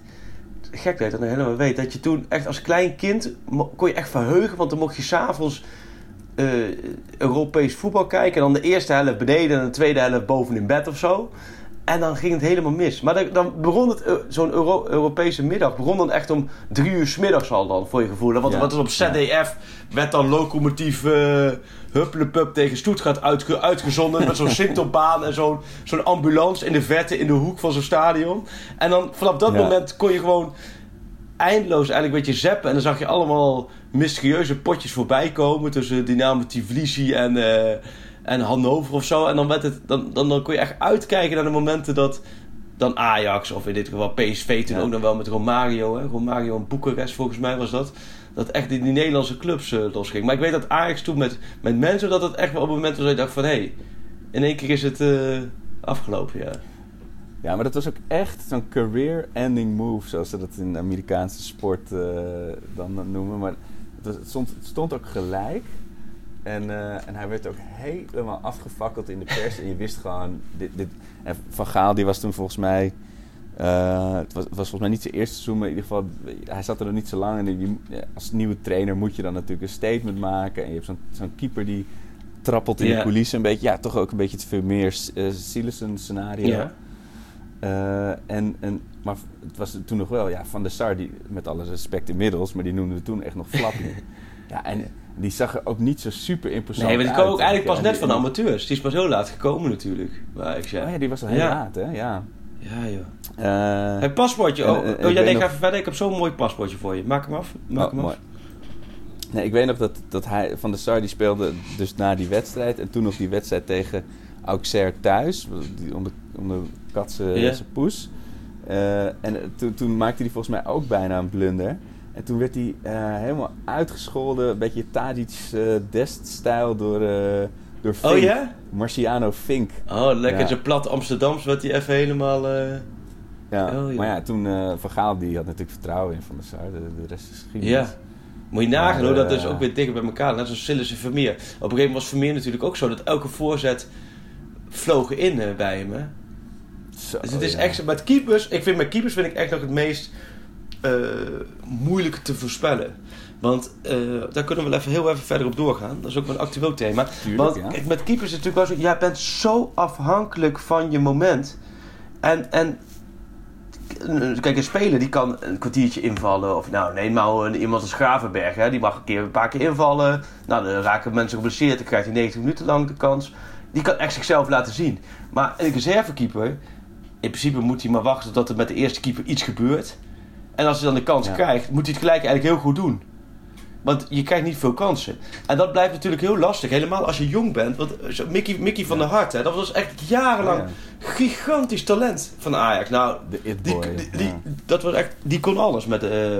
gek dat je dat nou helemaal weet, dat je toen echt als klein kind kon je echt verheugen, want dan mocht je s'avonds eh Europees voetbal kijken en dan de eerste helft beneden en de tweede helft boven in bed of zo. En dan ging het helemaal mis. Maar dan, dan begon het, eh, zo'n Euro- Europese middag, begon dan echt om drie uur 's middags al dan, voor je gevoel. Want Ja. wat is op ZDF, werd dan locomotief uh, Huppelepup tegen Stuttgart uitge- uitgezonden. met zo'n Sintelbaan en zo'n zo'n ambulance in de verte in de hoek van zo'n stadion. En dan vanaf dat Ja. moment kon je gewoon eindeloos eigenlijk een beetje zappen. En dan zag je allemaal mysterieuze potjes voorbij komen tussen Dynamo Tbilisi en, eh, en Hannover of zo. En dan, werd het, dan, dan, dan kon je echt uitkijken naar de momenten dat dan Ajax of in dit geval PSV toen Ja. ook nog wel met Romario. Hè? Romario en Boekarest volgens mij was dat. Dat echt die, die Nederlandse clubs eh, losging. Maar ik weet dat Ajax toen met, met mensen dat het echt wel op het moment was dat je dacht van hé, hey, in één keer is het eh, afgelopen. Ja. Ja, maar dat was ook echt zo'n career-ending move, zoals ze dat in de Amerikaanse sport eh, dan noemen. Maar het, was- het, stond, het stond ook gelijk. En, eh, en hij werd ook helemaal afgefakkeld in de pers. En je wist gewoon... Dit, dit, en Van Gaal die was toen volgens mij... eh, het, was, was volgens mij niet zijn eerste seizoen, maar in ieder geval... Hij zat er nog niet zo lang. En je, als nieuwe trainer moet je dan natuurlijk een statement maken. En je hebt zo'n zo'n keeper die trappelt in de coulissen een beetje. Ja, toch ook een beetje het Vermeer uh, Silesen scenario. En, en, maar het was toen nog wel, ja, Van der Sar, die, met alle respect inmiddels, maar die noemden we toen echt nog Flappy. ja, en die zag er ook niet zo super imposant Nee, maar die uit. kwam ook eigenlijk pas Ja, net die- van de amateurs. Die is pas heel laat gekomen natuurlijk. Bij Ajax, ja. Oh ja, die was al heel Ja. laat, hè? Ja. Ja, joh. Eh, Het paspoortje. en- Oh, oh ik ja, nee, nog- ga even verder. Ik heb zo'n mooi paspoortje voor je. Maak hem af. Maak oh, hem af. Nee, ik weet nog dat, dat hij, Van der Sar, die speelde dus na die wedstrijd. En toen nog die wedstrijd tegen Auxerre thuis. Die onder, onder Katse poes. Eh, en eh, toen, toen maakte hij volgens mij ook bijna een blunder. En toen werd hij eh, helemaal uitgescholden. Een beetje Tadic eh Dest-stijl door, eh door Fink. Oh ja? Marciano Fink. Oh, lekker Ja. zo plat Amsterdams werd hij even helemaal... Ja. Oh, ja. Maar ja, toen Van Gaal die had natuurlijk vertrouwen in Van der Sar. De, de rest is geschiedenis. Ja. Moet je nagaan hoe dat is ook weer dichter bij elkaar. Net zoals Sillis en Vermeer. Op een gegeven moment was Vermeer natuurlijk ook zo dat elke voorzet vlogen in bij hem. Hè? Zo, Dus het is ja. echt met keepers. Ik vind met keepers vind ik echt nog het meest moeilijk te voorspellen. Want eh, daar kunnen we wel even heel even verder op doorgaan. Dat is ook wel een actueel thema. Tuurlijk, Want ja. met keepers is het natuurlijk wel zo. Jij bent zo afhankelijk van je moment. En, en kijk, een speler die kan een kwartiertje invallen. Of nou, neem nou iemand als Gravenberg. Hè, die mag een, keer, een paar keer invallen. Nou, dan raken mensen geblesseerd. Dan krijgt hij 90 minuten lang de kans. Die kan echt zichzelf laten zien. Maar een reservekeeper, in principe moet hij maar wachten tot er met de eerste keeper iets gebeurt. En als hij dan de kans Ja. krijgt, moet hij het gelijk eigenlijk heel goed doen. Want je krijgt niet veel kansen. En dat blijft natuurlijk heel lastig. Helemaal als je jong bent. Want zo Mickey, Mickey van der Hart, hè, dat was echt jarenlang Ja. gigantisch talent van Ajax. Nou, die, die, die- dat was echt, die kon alles met, eh,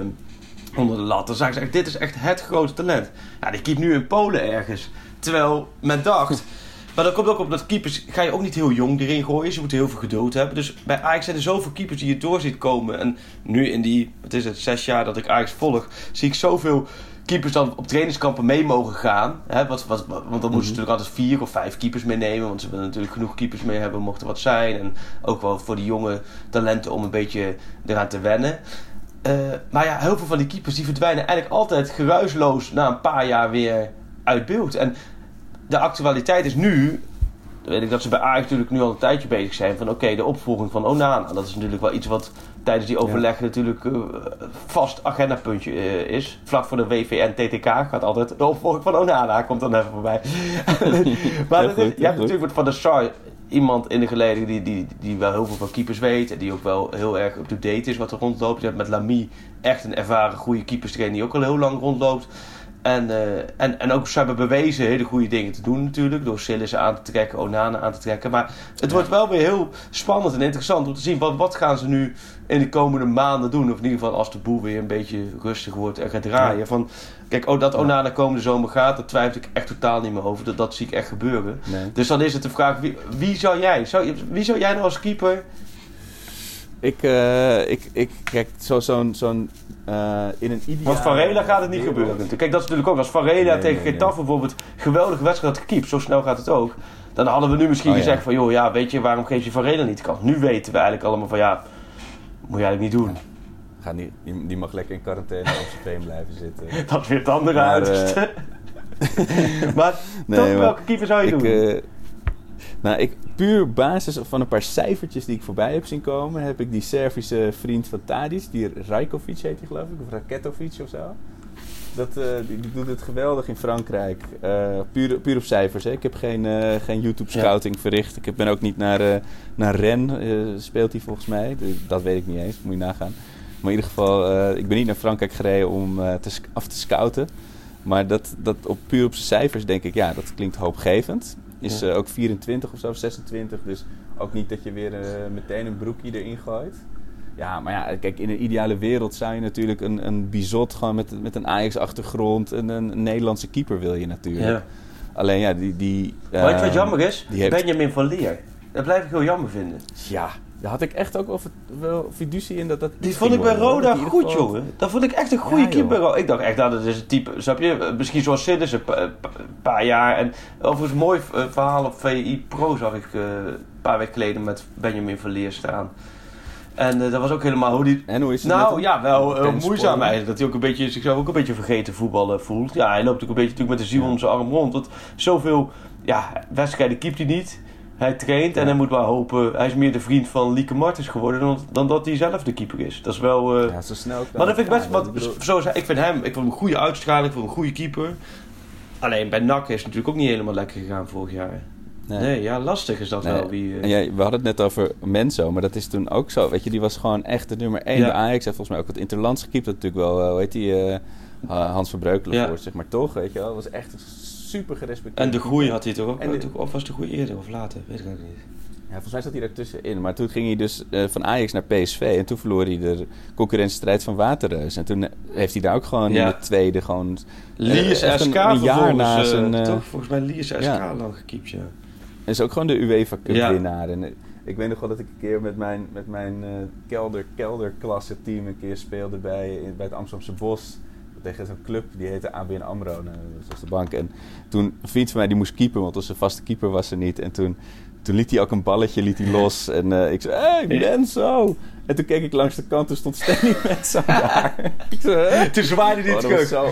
onder de lat. Dan zagen ze echt, dit is echt het grote talent. Ja, die keept nu in Polen ergens. Terwijl men dacht... Maar dat komt ook op dat keepers ga je ook niet heel jong erin gooien. Dus je moet heel veel geduld hebben. Dus bij Ajax zijn er zoveel keepers die je door ziet komen. En nu in die, wat is het, zes jaar dat ik Ajax volg, zie ik zoveel keepers dan op trainingskampen mee mogen gaan. Hè, wat, wat, want dan moeten ze natuurlijk altijd vier of vijf keepers meenemen. Want ze willen natuurlijk genoeg keepers mee hebben, mocht er wat zijn. En ook wel voor die jonge talenten om een beetje eraan te wennen. Eh, maar ja, heel veel van die keepers die verdwijnen eigenlijk altijd geruisloos na een paar jaar weer uit beeld. En de actualiteit is nu, weet ik dat ze bij Ajax natuurlijk nu al een tijdje bezig zijn van oké, de opvolging van Onana. Dat is natuurlijk wel iets wat tijdens die overleggen natuurlijk eh, vast agendapuntje eh, is. Vlak voor de WVN TTK gaat altijd de opvolging van Onana komt dan even voorbij. maar goed, is- je hebt natuurlijk Van der Sar iemand in de geleden die, die, die wel heel veel van keepers weet. En die ook wel heel erg up-to-date is wat er rondloopt. Je hebt met Lamy echt een ervaren goede keeperstrainer die ook al heel lang rondloopt. En, eh, en, en ook ze hebben bewezen hele goede dingen te doen natuurlijk. Door Sillis aan te trekken, Onana aan te trekken. Maar het wordt wel weer heel spannend en interessant om te zien... Wat, wat gaan ze nu in de komende maanden doen. Of in ieder geval als de boel weer een beetje rustig wordt en gaat draaien. Van, kijk, oh, dat Onana komende zomer gaat, daar twijfel ik echt totaal niet meer over. Dat, dat zie ik echt gebeuren. Nee. Dus dan is het de vraag, wie, wie zou jij? Zou, wie zou jij nou als keeper... Ik, eh, ik, ik kijk, zo'n zo'n zo'n eh, in een ideaal... Want Varela gaat het niet gebeuren natuurlijk. Kijk, dat is natuurlijk ook. Als Varela Nee, tegen nee, Getafe bijvoorbeeld geweldige wedstrijd had gekiept, zo snel gaat het ook. Dan hadden we nu misschien Oh, ja. gezegd van, joh, ja, weet je, waarom geef je Varela niet de kans? Nu weten we eigenlijk allemaal van, ja, moet je eigenlijk niet doen. Ga niet, die, die mag lekker in quarantaine op zijn been blijven zitten. Dat weer het andere Maar, uiterste. maar Nee, toch, maar welke keeper zou je ik, doen? Nou, ik, puur op basis van een paar cijfertjes die ik voorbij heb zien komen, heb ik die Servische vriend van Tadic, die Rajkovic heet hij geloof ik, of Raketovic of zo. Dat, eh, die, die doet het geweldig in Frankrijk. Eh, puur, puur op cijfers. Hè. Ik heb geen, eh, geen YouTube-scouting verricht. Ik ben ook niet naar, naar eh, speelt hij volgens mij. Dat weet ik niet eens, moet je nagaan. Maar in ieder geval, ik ben niet naar Frankrijk gereden om te, af te scouten. Maar dat, dat op, puur op zijn cijfers denk ik, ja, dat klinkt hoopgevend. Is Ja. eh, ook 24 of zo, 26. Dus ook niet dat je weer eh, meteen een broekje erin gooit. Ja, maar ja, kijk, in een ideale wereld zou je natuurlijk een, een bizot gewoon met, met een Ajax-achtergrond. En een, Nederlandse keeper wil je natuurlijk. ja. Alleen ja, die... die Weet je wat eh, jammer is? heeft- Benjamin van Leer. Dat blijf ik heel jammer vinden. Ja, daar had ik echt ook wel fiducie in dat dat... Die vond ik bij Roda goed, geval- jongen. Dat vond ik echt een goede Ja, keeper. bij Roda. Ik dacht echt, nou, dat is een type, snap je? Misschien zoals Siddes een pa- pa- paar jaar. En overigens mooi eh, verhaal op VI Pro zag ik eh, een paar weken geleden met Benjamin van Leer staan. En eh, dat was ook helemaal hoe die... En hoe is het Nou ja, wel eh, Ben moeizaam eigenlijk. Dat hij ook een beetje, zichzelf ook een beetje vergeten voetballen voelt. Ja, hij loopt ook een beetje natuurlijk met de ziel Ja. om zijn arm rond. Want zoveel ja, wedstrijden keept hij niet. Hij traint en hij moet maar hopen. Hij is meer de vriend van Lieke Martens geworden dan, dan dat hij zelf de keeper is. Dat is wel... eh, Ja, zo snel maar dat vind ik best... ik zoals vind hem... Ik vind hem een goede uitstraling. Ik vind hem een goede keeper. Alleen bij NAC is het natuurlijk ook niet helemaal lekker gegaan vorig jaar. Nee, Nee. ja, lastig is dat Nee. wel. Wie, eh, we hadden het net over Menzo, maar dat is toen ook zo. Weet je, die was gewoon echt de nummer 1 Ja. bij Ajax. Hij heeft volgens mij ook wat interlands gekiept. Dat natuurlijk wel, eh, hoe heet die, Hans van Breukelen Ja. voor, zeg maar toch, weet je wel. Dat was echt super gerespecteerd. en de groei had hij toch ook? En de- Of was de groei eerder of later? Weet ik eigenlijk niet. Ja, volgens mij zat hij daartussenin. Maar toen ging hij dus eh, van Ajax naar PSV. En toen verloor hij de concurrentiestrijd van Waterreus. En toen eh, heeft hij daar ook gewoon Ja. in de tweede gewoon... Liers echt SK een, een jaar na eh, zijn... eh, toch? Volgens mij Liers SK ja. lang gekiept, ja. is ook gewoon de UEFA Cup Ja. winnaar. En eh, ik weet nog wel dat ik een keer met mijn, met mijn eh, kelder, kelderklasse team een keer speelde bij, in- bij het Amsterdamse Bos. Tegen zo'n club, die heette ABN AMRO, nou, dat was de bank. En toen, een vriend van mij die moest keeper, want onze vaste keeper was er niet. En toen, toen liet hij ook een balletje liet hij los. En eh, ik zei, hey, Menzo! En toen keek ik langs de kant, toen stond Stanley Menzo daar. ik zei? Toen zwaaide hij Oh, zo...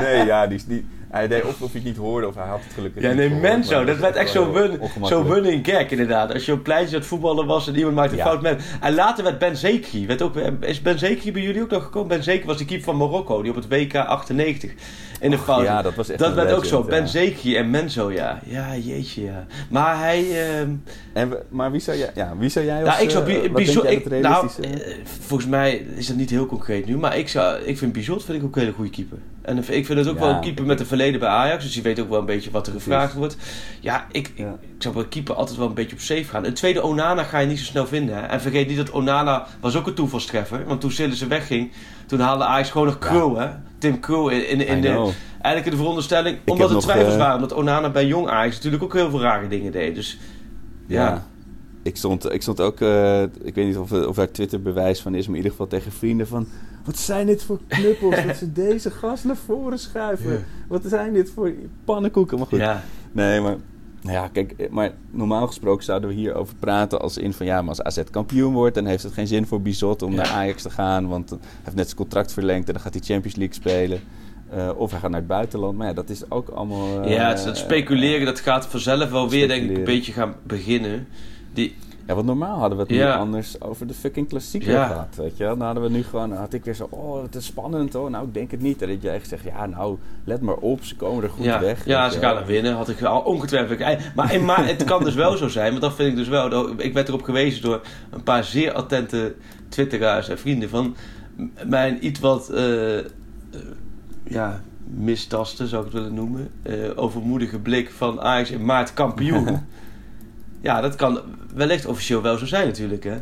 Nee, ja, die, die, hij deed of of hij het niet hoorde of hij had het gelukkig Ja, niet nee, gehoord, Menzo, dat werd echt zo'n run, zo running gag inderdaad. Als je op pleintje aan het voetballen was en iemand maakte een Ja. fout met... En later werd Ben Zekri, werd ook, is Ben Zekri bij jullie ook nog gekomen? Ben Zekri was die keeper van Marokko, die op het WK 98 in de fout. Ja, dat was echt dat werd ook zo, Ben ja. Zekri en Menzo, ja. Ja, jeetje, ja. Maar hij... ehm, En maar wie zou jij, ja, wie zou jij als... nou, ik zou Bizot... ik- dat nou, realistisch is? eh, volgens mij is dat niet heel concreet nu, maar ik, zou, ik vind Bizot vind ik ook een hele goede keeper. En ik vind het ook Ja. wel een keeper met een verleden bij Ajax, dus die weet ook wel een beetje wat er Precies. gevraagd wordt. Ja, ik, ik, Ja. ik zou bij keeper altijd wel een beetje op safe gaan. Een tweede Onana ga je niet zo snel vinden. Hè? En vergeet niet dat Onana was ook een toevalstreffer, want toen Sillissen wegging, toen haalde Ajax gewoon nog Krul, hè? Tim Krul in, in, de, eigenlijk in de veronderstelling, omdat er nog, twijfels eh, waren, omdat Onana bij jong Ajax natuurlijk ook heel veel rare dingen deed. Dus ja. Ik stond, ik stond ook, eh, ik weet niet of, of daar Twitter bewijs van is, maar in ieder geval tegen vrienden van... Wat zijn dit voor knuppels dat ze deze gast naar voren schuiven? Wat zijn dit voor pannenkoeken? Maar goed, ja. nee, maar... Nou ja, kijk, eh, maar normaal gesproken zouden we hierover praten als in van ja, maar als AZ kampioen wordt, dan heeft het geen zin voor Bizot om Ja. naar Ajax te gaan, want hij heeft net zijn contract verlengd en dan gaat hij Champions League spelen. Eh, of hij gaat naar het buitenland, maar ja, dat is ook allemaal... eh, Ja, het, is dat speculeren dat gaat vanzelf wel weer denk ik een beetje gaan beginnen. Die, Ja, want normaal hadden we het Ja. nu anders over de fucking klassieker Ja. gehad, weet je. Dan hadden we nu gewoon, had ik weer zo, oh, het is spannend hoor. Nou, ik denk het niet. En dat jij echt zegt, ja, nou, let maar op, ze komen er goed ja, weg. ja ze je gaan er winnen, had ik al ongetwijfeld. Maar, maar het kan dus wel zo zijn, want dat vind ik dus wel. Ik werd erop gewezen door een paar zeer attente twitteraars en vrienden van mijn iets wat, eh, ja, mistasten, zou ik het willen noemen. eh, overmoedige blik van Ajax in maart kampioen. ja, dat kan wellicht officieel wel zo zijn natuurlijk, hè?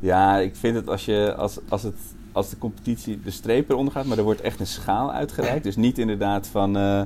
Ja, ik vind het als, je, als, als, het, als de competitie de streep eronder gaat, maar er wordt echt een schaal uitgereikt. Dus niet inderdaad van. eh,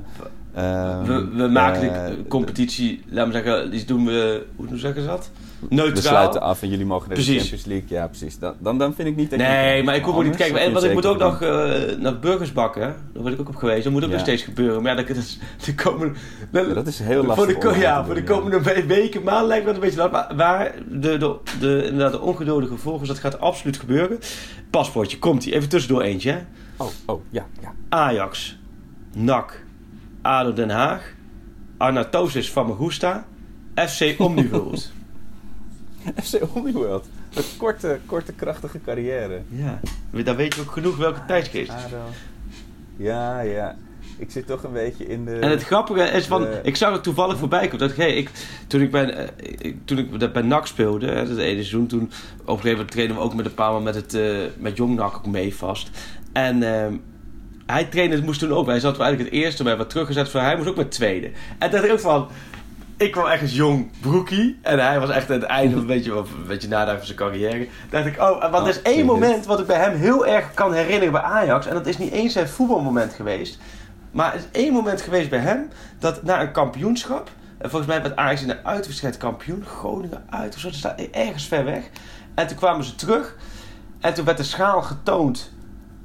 ehm, We, we maken eh, de competitie, laten we zeggen, die doen we, hoe zeggen ze dat? We Neutraal. sluiten af en jullie mogen naar de. Champions League. Ja, precies. Dan, dan, dan vind ik niet dat Nee, maar ik hoef ook niet te kijken. En, want ik moet ook nog eh, naar burgers bakken. Daar word ik ook op geweest. Dat moet ook Ja. nog steeds gebeuren. Maar ja, dat, dat, is- de komende, Ja, dat is heel voor lastig. de, ko- om ja, voor de ja. komende we- weken, maanden lijkt me dat een beetje laat. Maar waar de, de, de, inderdaad, de ongeduldige volgers, dat gaat absoluut gebeuren. Paspoortje, komt ie. Even tussendoor eentje. Hè. Oh, oh, ja, ja. Ajax, NAC, ADO Den Haag, Arnautosis van Magusta, FC Omnivult. FC Hollywood. Een korte, korte, krachtige carrière. ja, daar weet je ook genoeg welke tijdsgeest is. ADO. Ja, ja. Ik zit toch een beetje in de... En het grappige is van, ik zag het toevallig voorbij komen. Dat, hey, ik, toen ik bij, eh, toen ik dat bij NAC speelde, hè, dat ene seizoen, toen op een gegeven moment trainen we ook met een paar man met, het, eh, met Jong NAC ook mee vast. En ehm, hij trainde, moest toen ook. Hij zat wel eigenlijk het eerste, maar wat teruggezet voor hij moest ook met tweede. En dacht ik ook van, ik kwam echt als jong broekie. En hij was echt aan het einde een beetje, of een beetje nadenken van zijn carrière. dacht ik, oh, want er is één moment wat ik bij hem heel erg kan herinneren bij Ajax. En dat is niet eens zijn voetbalmoment geweest. Maar er is één moment geweest bij hem dat na een kampioenschap. En volgens mij werd Ajax in de uitwedstrijd kampioen. Groningen uit of zo. Dat staat ergens ver weg. En toen kwamen ze terug. En toen werd de schaal getoond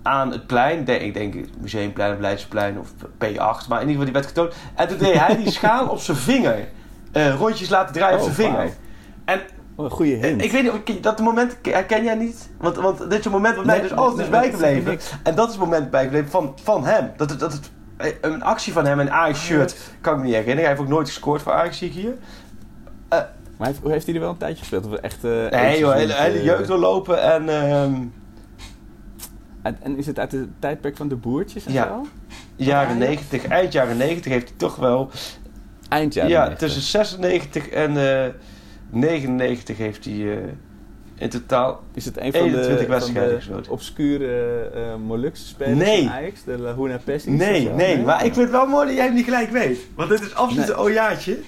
aan het plein. Denk- Ik denk Museumplein of Leidseplein of P8. Maar in ieder geval die werd getoond. En toen deed hij die schaal op zijn vinger. Eh, rondjes laten draaien op Oh, zijn vinger. En Oh, een goede hint. ik weet niet, dat moment herken jij niet? Want, want dit is een moment wat mij Nee, dus altijd nee, is bijgebleven. En dat is het moment bijgebleven van, van hem. Dat het, dat het, eh, een actie van hem, een Ajax-shirt, kan ik me niet herinneren. Hij heeft ook nooit gescoord voor Ajax, zie ik hier. Maar heeft, heeft hij er wel een tijdje gespeeld? Of echt, eh, één Nee joh, hele, hele eh, jeugd doorlopen en... ehm, En, en is het uit het tijdperk van de boertjes en Ja. zo? jaren Ajax? 90, eind jaren 90 heeft hij toch wel... Eind jaren ja, 90. tussen 96 en eh 99 heeft hij eh, in totaal... Is het een van 21 de, van de obscure eh Molukse spelers Nee. van Ajax? De Laguna? Nee, nee, maar ik vind het wel mooi dat jij hem niet gelijk weet. Want dit is absoluut Nee. een ojaatje.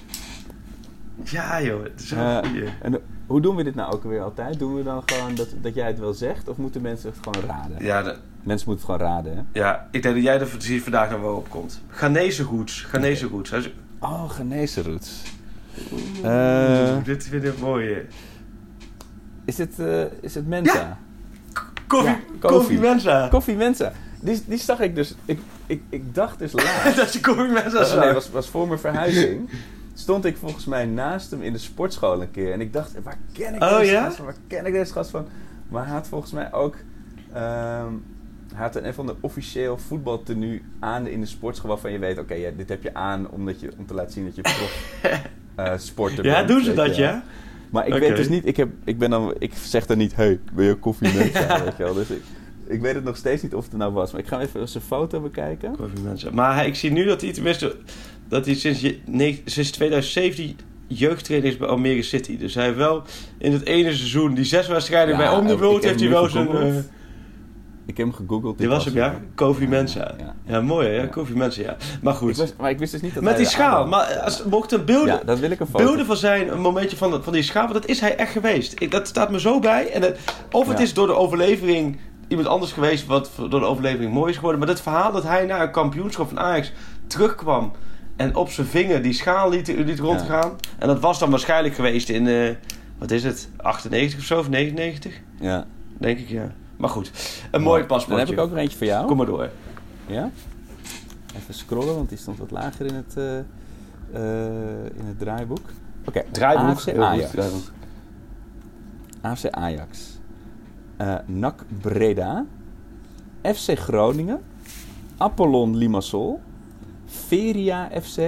Ja joh, het is Eh, een goeie. En hoe doen we dit nou ook weer altijd? Doen we dan gewoon dat, dat jij het wel zegt? Of moeten mensen het gewoon raden? Ja, de- Mensen moeten het gewoon raden, hè? ja, ik denk dat jij er vandaag nog wel op komt. Ghanese is- Oh, genezenroots. Eh, dit vind ik mooi. hè. is, het, eh, is het Mensa? Ja. Koffie, Ja, koffie, koffie. Mensa. Koffie Mensa. Die, die zag ik dus... Ik, ik, ik dacht dus laat. dat is koffie Mensa. Oh, zag. nee, was, was voor mijn verhuizing. Stond ik volgens mij naast hem in de sportschool een keer. En ik dacht, waar ken ik Oh, deze ja? gast van? Waar ken ik deze gast van? Maar hij had volgens mij ook... ehm, had een van de officieel voetbaltenu aan in de sportschool. Waarvan je weet, oké, ja, dit heb je aan omdat je, om te laten zien dat je prof eh sporter Ja, bent. doen ze dat je ja? Maar ik weet dus niet, ik, heb, ik, ben dan, ik zeg dan niet, hey, wil je koffie met? Ja. Weet je wel. Dus ik, ik weet het nog steeds niet of het er nou was. Maar ik ga even zijn foto bekijken. Koffie. Maar hij, ik zie nu dat hij tenminste... Dat hij sinds, nee, sinds 2017 jeugdtrainer is bij Almere City. Dus hij heeft wel in het ene seizoen, die zes wedstrijden Ja, bij Omniworld, heeft hij wel zijn... Ik heb hem gegoogeld. die dit was hem, ja? Koffie Mensa. Ja. Ja, mooi hè? Ja. Koffie Mensa, ja. Maar goed. Ik was, maar ik wist dus niet dat Met die er schaal. Maar als, mochten beelden, Ja, dat wil ik een foto. beelden van zijn, een momentje van, van die schaal, want dat is hij echt geweest. Ik, dat staat me zo bij. En of het is door de overlevering iemand anders geweest, wat door de overlevering mooi is geworden. Maar dat verhaal dat hij na een kampioenschap van Ajax terugkwam en op zijn vinger die schaal liet, liet rondgaan. En dat was dan waarschijnlijk geweest in, eh, wat is het, 98 of zo, of 99? Ja. Denk ik, ja. Maar goed, een mooi paspoortje. Dan heb ik ook nog eentje voor jou. Kom maar door. Ja? Even scrollen, want die stond wat lager in het, eh, eh, in het draaiboek. Oké, Draaiboek. AFC Ajax. draaiboek. AFC Ajax. Eh NAC Breda. FC Groningen. Apollon Limassol. Feria FC.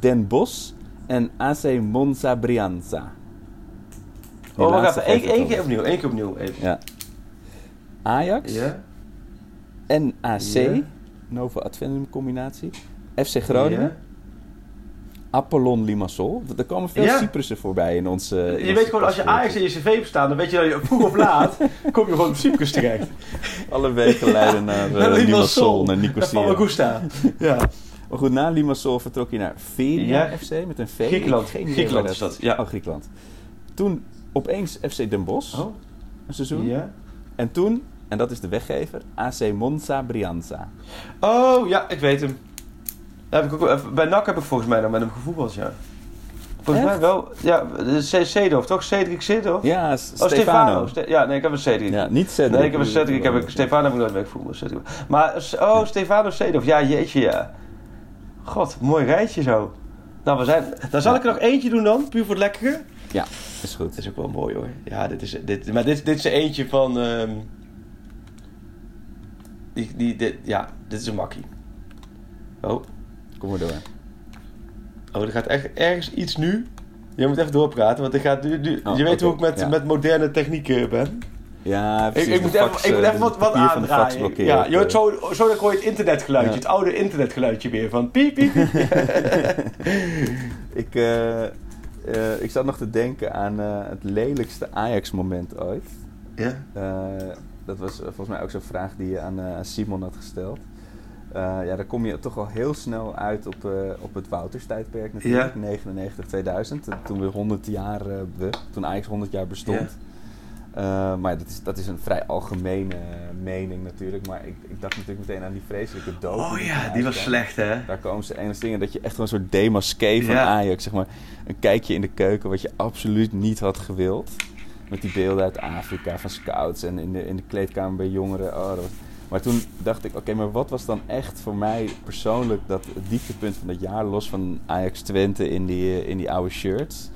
Den Bosch. En AC Monza Brianza. Die Oh, wacht even. Eén keer opnieuw. één keer opnieuw. Even. Ja. Ajax. Ja? NAC. Ja. Novo Advendum combinatie. FC Groningen. Apollon Limassol. Er komen veel Ja. Cyprussen voorbij in ons. eh, in Je ons weet gewoon, als je. Ajax in je cv staan, dan weet je dat je vroeg of laat, kom je gewoon op Cyprus terecht. Alle wegen leiden naar uh, Limassol, naar Naar Nicosia. Famagusta. Ja. Maar goed, na Limassol vertrok hij naar Veria Ja. FC met een V. Griekenland. Geen Griekenland is dat, ja. Oh, Griekenland. Toen opeens FC Den Bosch, Oh, een seizoen. ja. En toen, en dat is de weggever, AC Monza Brianza. Oh, ja, ik weet hem. Daar heb ik ook, bij NAC heb ik volgens mij nog met hem gevoetbald, ja. Volgens Echt? mij wel. Ja, de C- Seedorf, toch? Cedric Seedorf? Ja, Oh, Stefano. Stefano. Ste- ja, nee, ik heb een Cedric. Ja, niet Cedric. Nee, ik heb een Cedric. Ik heb een, Stefano heb ik nooit. Cedric. Maar, oh, Stefano Seedorf. Ja, jeetje, ja. God, mooi rijtje zo. Nou, we zijn... Dan zal ik er nog eentje doen dan, puur voor het lekkere. Ja, is goed. Dat is ook wel mooi hoor. Ja, dit is, dit, maar dit, dit is eentje van... ehm, die, die, dit, ja, dit is een makkie. Oh, Kom maar door. oh, er gaat echt ergens iets nu. Je moet even doorpraten, want er gaat nu... nu Oh, je weet hoe ik met, ja. met moderne technieken ben. Ja, Ik, precies. ik, de moet even, fax, ik moet eh, even wat, wat aandraaien. Ja, je hoort Eh, zo, zo dan hoor je het internetgeluidje. Ja. Het oude internetgeluidje weer van piep, piep, piep. ik, eh, eh, ik zat nog te denken aan eh, het lelijkste Ajax-moment ooit. ja. Dat was eh, volgens mij ook zo'n vraag die je aan, eh, Simon had gesteld. Eh, ja, daar kom je toch al heel snel uit op, op het Wouters-tijdperk natuurlijk. 99, 2000. eh, Toen we 100 jaar, we, toen Ajax 100 jaar bestond. Maar dat is, dat is een vrij algemene mening natuurlijk. Maar ik, ik dacht natuurlijk meteen aan die vreselijke dood. Oh die ja, die was kwam. slecht hè. Daar komen ze enigszins dingen dat je echt een soort demasqué van Ja. Ajax, zeg maar. Een kijkje in de keuken wat je absoluut niet had gewild. Met die beelden uit Afrika van scouts en in de, in de kleedkamer bij jongeren. Oh, dat was- Maar toen dacht ik, oké, maar wat was dan echt voor mij persoonlijk dat het dieptepunt van dat jaar, los van Ajax Twente in die, eh, in die oude shirts?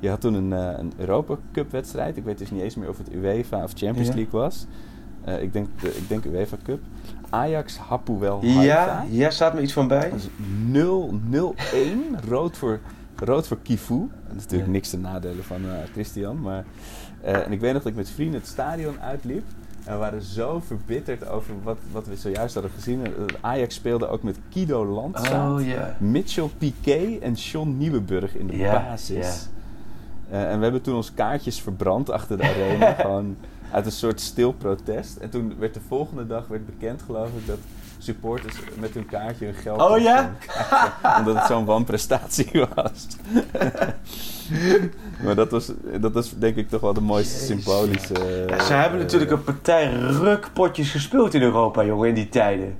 Je had toen een, eh, een Europa Cup wedstrijd. Ik weet dus niet eens meer of het UEFA of Champions Ja. League was. Eh, ik, denk de, ik denk UEFA Cup. Ajax Hapoel Haifa. Ja, ja, staat me iets van bij. Dat is 0-0-1. rood, voor, rood voor Kifu. Dat is natuurlijk Ja. niks te nadelen van Christian. Maar, eh, en ik weet nog dat ik met vrienden het stadion uitliep. En we waren zo verbitterd over wat, wat we zojuist hadden gezien. Eh, Ajax speelde ook met Kido Landzaat. Oh. Mitchell Piqué en John Nieuwenburg in de basis. Eh, en we hebben toen ons kaartjes verbrand achter de arena. gewoon uit een soort stil protest. En toen werd de volgende dag werd bekend, geloof ik, dat supporters met hun kaartje hun geld Oh, ja? omdat het zo'n wanprestatie was. maar dat was, dat was denk ik toch wel de mooiste Jezus, symbolische... Ja, ze hebben eh, natuurlijk een partij rukpotjes gespeeld in Europa, jongen, in die tijden.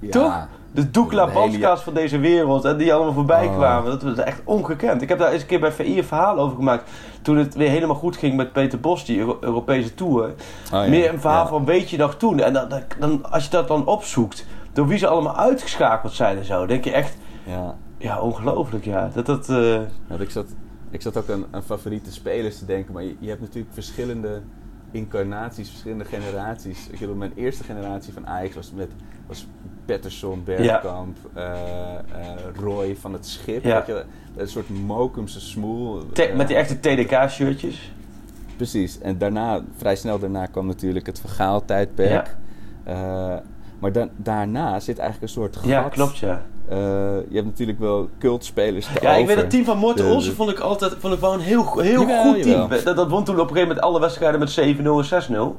ja. toch? De Doekla Banska's van deze wereld, en die allemaal voorbij Oh. kwamen. Dat was echt ongekend. Ik heb daar eens een keer bij VI een verhaal over gemaakt. Toen het weer helemaal goed ging met Peter Bos, die Euro- Europese tour. Oh, ja. Meer een verhaal Ja. van weet je nog toen. En dan, als je dat dan opzoekt, door wie ze allemaal uitgeschakeld zijn en zo, denk je echt, Ja. ja, ongelooflijk, ja. Dat dat. eh, Ja, ik, zat, ik zat ook aan, aan favoriete spelers te denken, maar je, je hebt natuurlijk verschillende incarnaties, verschillende generaties. Ik bedoel, mijn eerste generatie van Ajax was met was Pettersson, Bergkamp, eh, eh, Roy van het Schip. Ja. Weet je, een soort Mokumse smoel. Eh, met die echte TDK-shirtjes. Precies. En daarna, vrij snel daarna kwam natuurlijk het vergaal-tijdperk. Maar da- daarna zit eigenlijk een soort gat. Ja, klopt, ja. Eh, je hebt natuurlijk wel cultspelers te Ja, ik weet het team van Morten De- Olsen de- vond ik altijd vond ik wel een heel, heel Jawel, goed team. jawel. Dat, dat won toen op een gegeven moment alle wedstrijden met 7-0 en 6-0.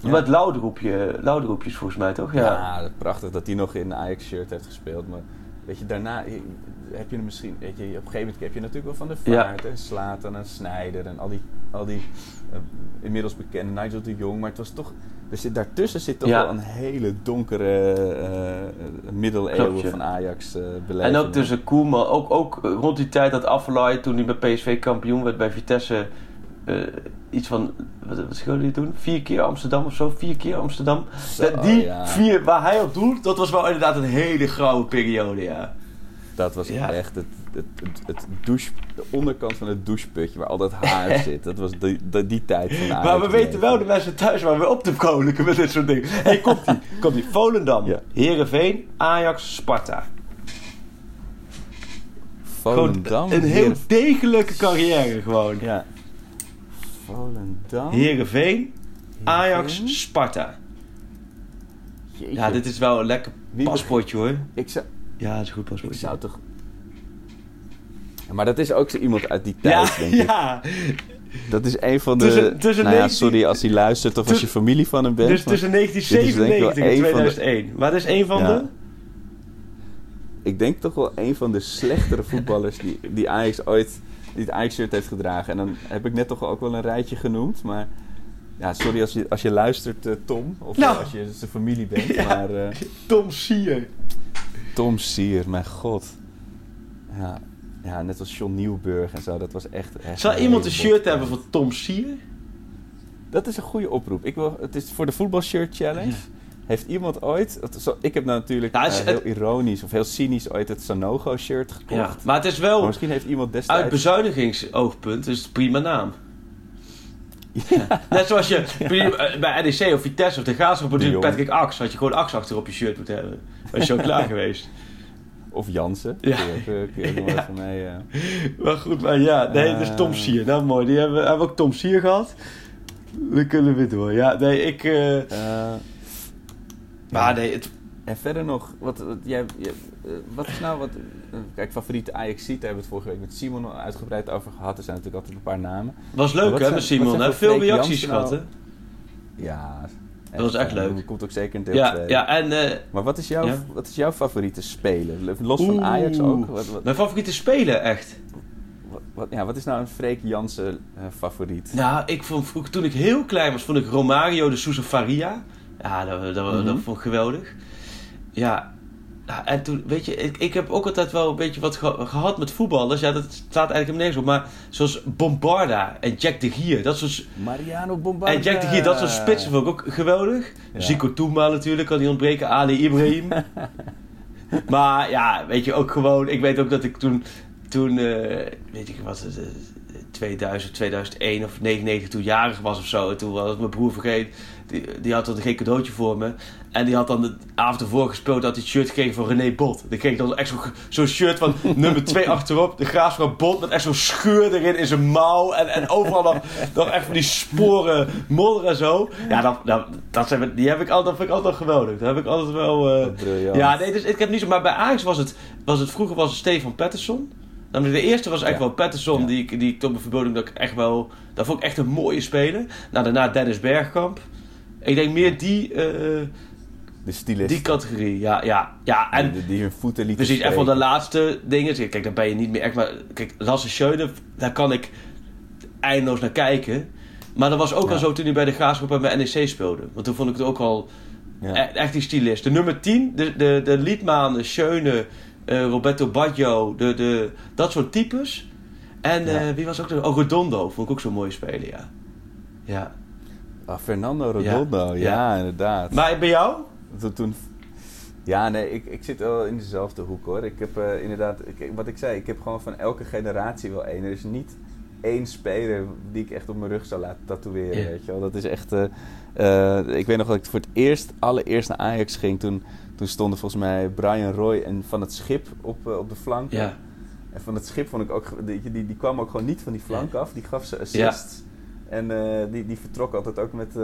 Ja. Met Lauderoepje, Lauderoepjes volgens mij toch? Ja. Ja, prachtig dat hij nog in een Ajax-shirt heeft gespeeld. Maar weet je, daarna je- heb je hem misschien... Weet je, op een gegeven moment heb je natuurlijk wel van de Ja. Vaart en Slatan en Snijder en al die, al die eh, inmiddels bekende Nigel de Jong. Maar het was toch... Zit, daartussen zit toch Ja. wel een hele donkere eh middeleeuwen van Ajax eh En beleving. ook tussen Koeman, ook, ook rond die tijd dat Affelay, toen hij bij PSV kampioen werd bij Vitesse, iets van, wat, wat hij toen? Vier keer Amsterdam of zo? Vier keer Amsterdam? Zo, Dat- die ja. vier waar hij op doelt, dat was wel inderdaad een hele grauwe periode, ja. Dat was Ja. echt het, het, het, het douche, de onderkant van het doucheputje waar al dat haar zit. Dat was die, die, die tijd van Maar we weten leven. wel de mensen thuis waar we op te koniken met dit soort dingen. Hé, hey, komt ie. Komt ie. Volendam, Ja. Heerenveen, Ajax, Sparta. Gewoon Volendam. een heel degelijke carrière gewoon. Ja. Volendam. Heerenveen, Ajax. Sparta. Jeetje. Ja, dit is wel een lekker paspoortje hoor. Ik zou, Ja, dat is een goed ik paspoortje. zou toch... Maar dat is ook zo iemand uit die tijd, Ja, denk ik. ja. Dat is een van de... Tussen- tussen nou ja, 19 sorry als hij luistert of als je familie van hem bent. Dus tussen dit is denk ik wel 1997 en één van de- 2001. Maar dat is een van Ja. de... Ik denk toch wel een van de slechtere voetballers die, die Ajax ooit... Die het Ajax-shirt heeft gedragen. En dan heb ik net toch ook wel een rijtje genoemd, maar... Ja, sorry als je, als je luistert, eh, Tom. Of Nou. eh, als je zijn familie bent. Ja. Maar eh, Tom Sier. Tom Sier, mijn god. Ja, ja, net als John Nieuwburg en zo. Dat was echt... echt Zou iemand een shirt hebben van Tom Sier? Dat is een goede oproep. Ik wil, het is voor de voetbalshirt challenge. Heeft iemand ooit... zo- Ik heb nou natuurlijk Nou, eh, is heel het- ironisch of heel cynisch ooit het Sanogo shirt gekocht. Ja. Maar het is Maar wel misschien heeft iemand destijds... uit bezuinigingsoogpunt is het prima naam. Ja. Net zoals je eh, bij NEC of Vitesse of de Graafschap natuurlijk. Patrick Ax had je gewoon Ax achter op je shirt moeten hebben. Was je al klaar geweest. Of Jansen. Ja. Kun je ook, eh, nog even mee... eh. Maar goed, maar ja, nee, dat is Tom Eh. Sier. Nou mooi, die hebben, hebben we ook Tom Sier gehad. We kunnen weer door. Ja, nee, ik... maar nee, het, en verder nog, wat, wat, jij, jij- wat is nou wat... kijk, favoriete ajax daar hebben we het vorige week met Simon uitgebreid over gehad. Er zijn natuurlijk altijd een paar namen. was leuk hè, met Simon. hè? Veel reacties gehad, nou- hè? Ja. Dat was echt eh, leuk. Dat komt ook zeker in deel Ja, 2. ja, en... eh, Maar wat is, jouw, Ja. wat is jouw favoriete speler? Los van. Ajax ook. Wat, wat, mijn favoriete speler, echt. wat, wat- ja, wat is nou een Freek Jansen eh, favoriet? Nou, ik vond toen ik heel klein was, vond ik Romario de Sousa Faria. Ja, dat, dat, Mhm. dat vond ik geweldig. Ja, nou, en toen, weet je, ik, ik heb ook altijd wel een beetje wat ge- gehad met voetballers. Ja, dat staat eigenlijk nergens op. Maar zoals Bombarda en Jack de Gier, dat soort... Mariano Bombarda. En Jack de Gier, dat soort spitsen vond ik ook geweldig. Ja. Zico Touma natuurlijk, kan niet ontbreken. Ali Ibrahim. maar ja, weet je, ook gewoon... Ik weet ook dat ik toen... Toen, eh, weet ik wat, eh, 2000, 2001 of 99 toen jarig was of zo. En toen was mijn broer vergeten. Die, die had dan geen cadeautje voor me. En die had dan de avond ervoor gespeeld dat hij het shirt gekregen van René Bot. Dan kreeg dan echt zo'n zo'n shirt van nummer 2 achterop. De graafschap Bot met echt zo'n scheur erin in zijn mouw. En, en overal nog, nog echt van die sporen modder en zo. Ja, dat, dat, dat, zijn, die heb ik altijd, dat vind ik altijd geweldig. Dat heb ik altijd wel... briljant. ja, nee, dus ik heb niet zo... Maar bij Ajax was het... Was het vroeger was het Stefan. Namelijk de eerste was echt Ja. wel Pettersson, Ja. die, ik- die ik tot mijn verbeelding dat ik echt wel... Dat vond ik echt een mooie speler. Nou, daarna Dennis Bergkamp. Ik denk meer die, eh, De stylist. die categorie. Ja, ja, ja. En die, die hun voeten lieten precies, en van de spreken. laatste dingen... Kijk, daar ben je niet meer echt... Maar, kijk, Lasse Schöne, daar kan ik eindeloos naar kijken. Maar dat was ook Ja. al zo toen hij bij de Graafschap en bij NEC speelde. Want toen vond ik het ook al... Ja. E- Echt die stylist. De nummer 10, de, de, de Liedmaan, Schöne, eh, Roberto Baggio, de, de, dat soort types. En Ja. eh, wie was ook nog? Oh, Redondo vond ik ook zo'n mooie speler, ja. Ja. Ah, Fernando Redondo, ja, Ja. inderdaad. Maar bij jou? Toen, toen- ja, nee, ik, ik zit wel in dezelfde hoek hoor. Ik heb eh, inderdaad, ik, wat ik zei, ik heb gewoon van elke generatie wel één. Er is niet één speler die ik echt op mijn rug zou laten tatoeëren, weet je wel. Dat is echt... eh, eh, ik weet nog dat ik voor het eerst, allereerst naar Ajax ging. Toen, toen stonden volgens mij Brian Roy en Van het Schip op, op de flank. En Van het Schip vond ik ook... Die, die, die kwam ook gewoon niet van die flank af. Die gaf ze assists. En die, die vertrok altijd ook met...